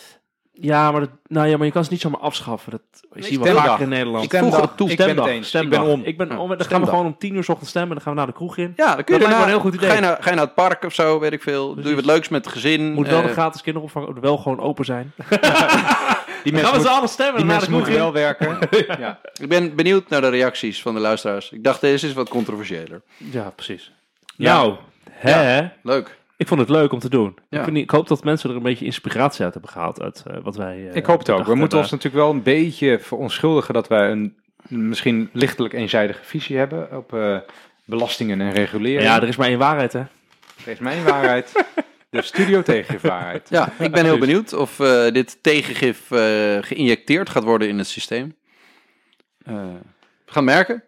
Ja, maar, dat, nou ja, maar je kan ze niet zomaar afschaffen. Dat je ziet wel stemdag. vaker in Nederland. Ik voeg het toe. Ik ben het Stemdag, stemdag. Ik ben om. Ik ben om. Dan gaan we stemdag. gewoon om tien uur 's ochtends stemmen. Dan gaan we naar de kroeg in. Ja, dan kun je Dat daarna- een heel goed idee. Ga je, naar, ga je naar het park of zo, weet ik veel. Doe je wat leuks met het gezin. Moet wel de gratis kinderopvang wel gewoon open zijn. Die Dan mensen, gaan we allen stemmen. die mensen moeten wel werken. ja. Ik ben benieuwd naar de reacties van de luisteraars. Ik dacht, deze is wat controversiëler. Ja, precies. Nou, hè? Leuk. Ik vond het leuk om te doen. Ja. Ik, vind, ik hoop dat mensen er een beetje inspiratie uit hebben gehaald. Uit eh, wat wij. eh, Ik hoop het ook. We moeten ons natuurlijk wel een beetje verontschuldigen dat wij een misschien lichtelijk eenzijdige visie hebben op eh, belastingen en regulering. Ja, er is maar één waarheid, hè? Dat is mijn waarheid. De studio tegengeeft waarheid. Ja, ik ben heel benieuwd of eh, dit tegengif eh, geïnjecteerd gaat worden in het systeem. Eh, we gaan merken.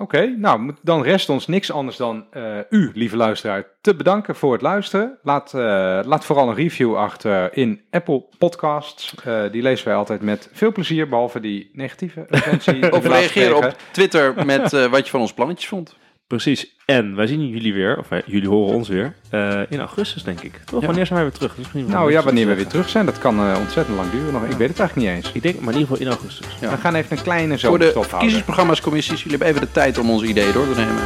Oké, nou dan rest ons niks anders dan eh, u, lieve luisteraar, te bedanken voor het luisteren. Laat, eh, laat vooral een review achter in Apple Podcasts. Eh, die lezen wij altijd met veel plezier, behalve die negatieve recensie. Of reageer op Twitter met wat je van ons plannetjes vond. Precies. En wij zien jullie weer, of wij- jullie horen ons weer, eh, in augustus, denk ik. Toch? Ja. Wanneer zijn wij weer terug? Misschien Nou ja, wanneer we weer terug zijn, dat kan eh, ontzettend lang duren nog. Ik weet het eigenlijk niet eens. Ik denk, maar in ieder geval in augustus. Ja. We gaan even een kleine Voor de zomerstop houden. verkiezingsprogramma's, commissies, jullie hebben even de tijd om onze ideeën door te nemen.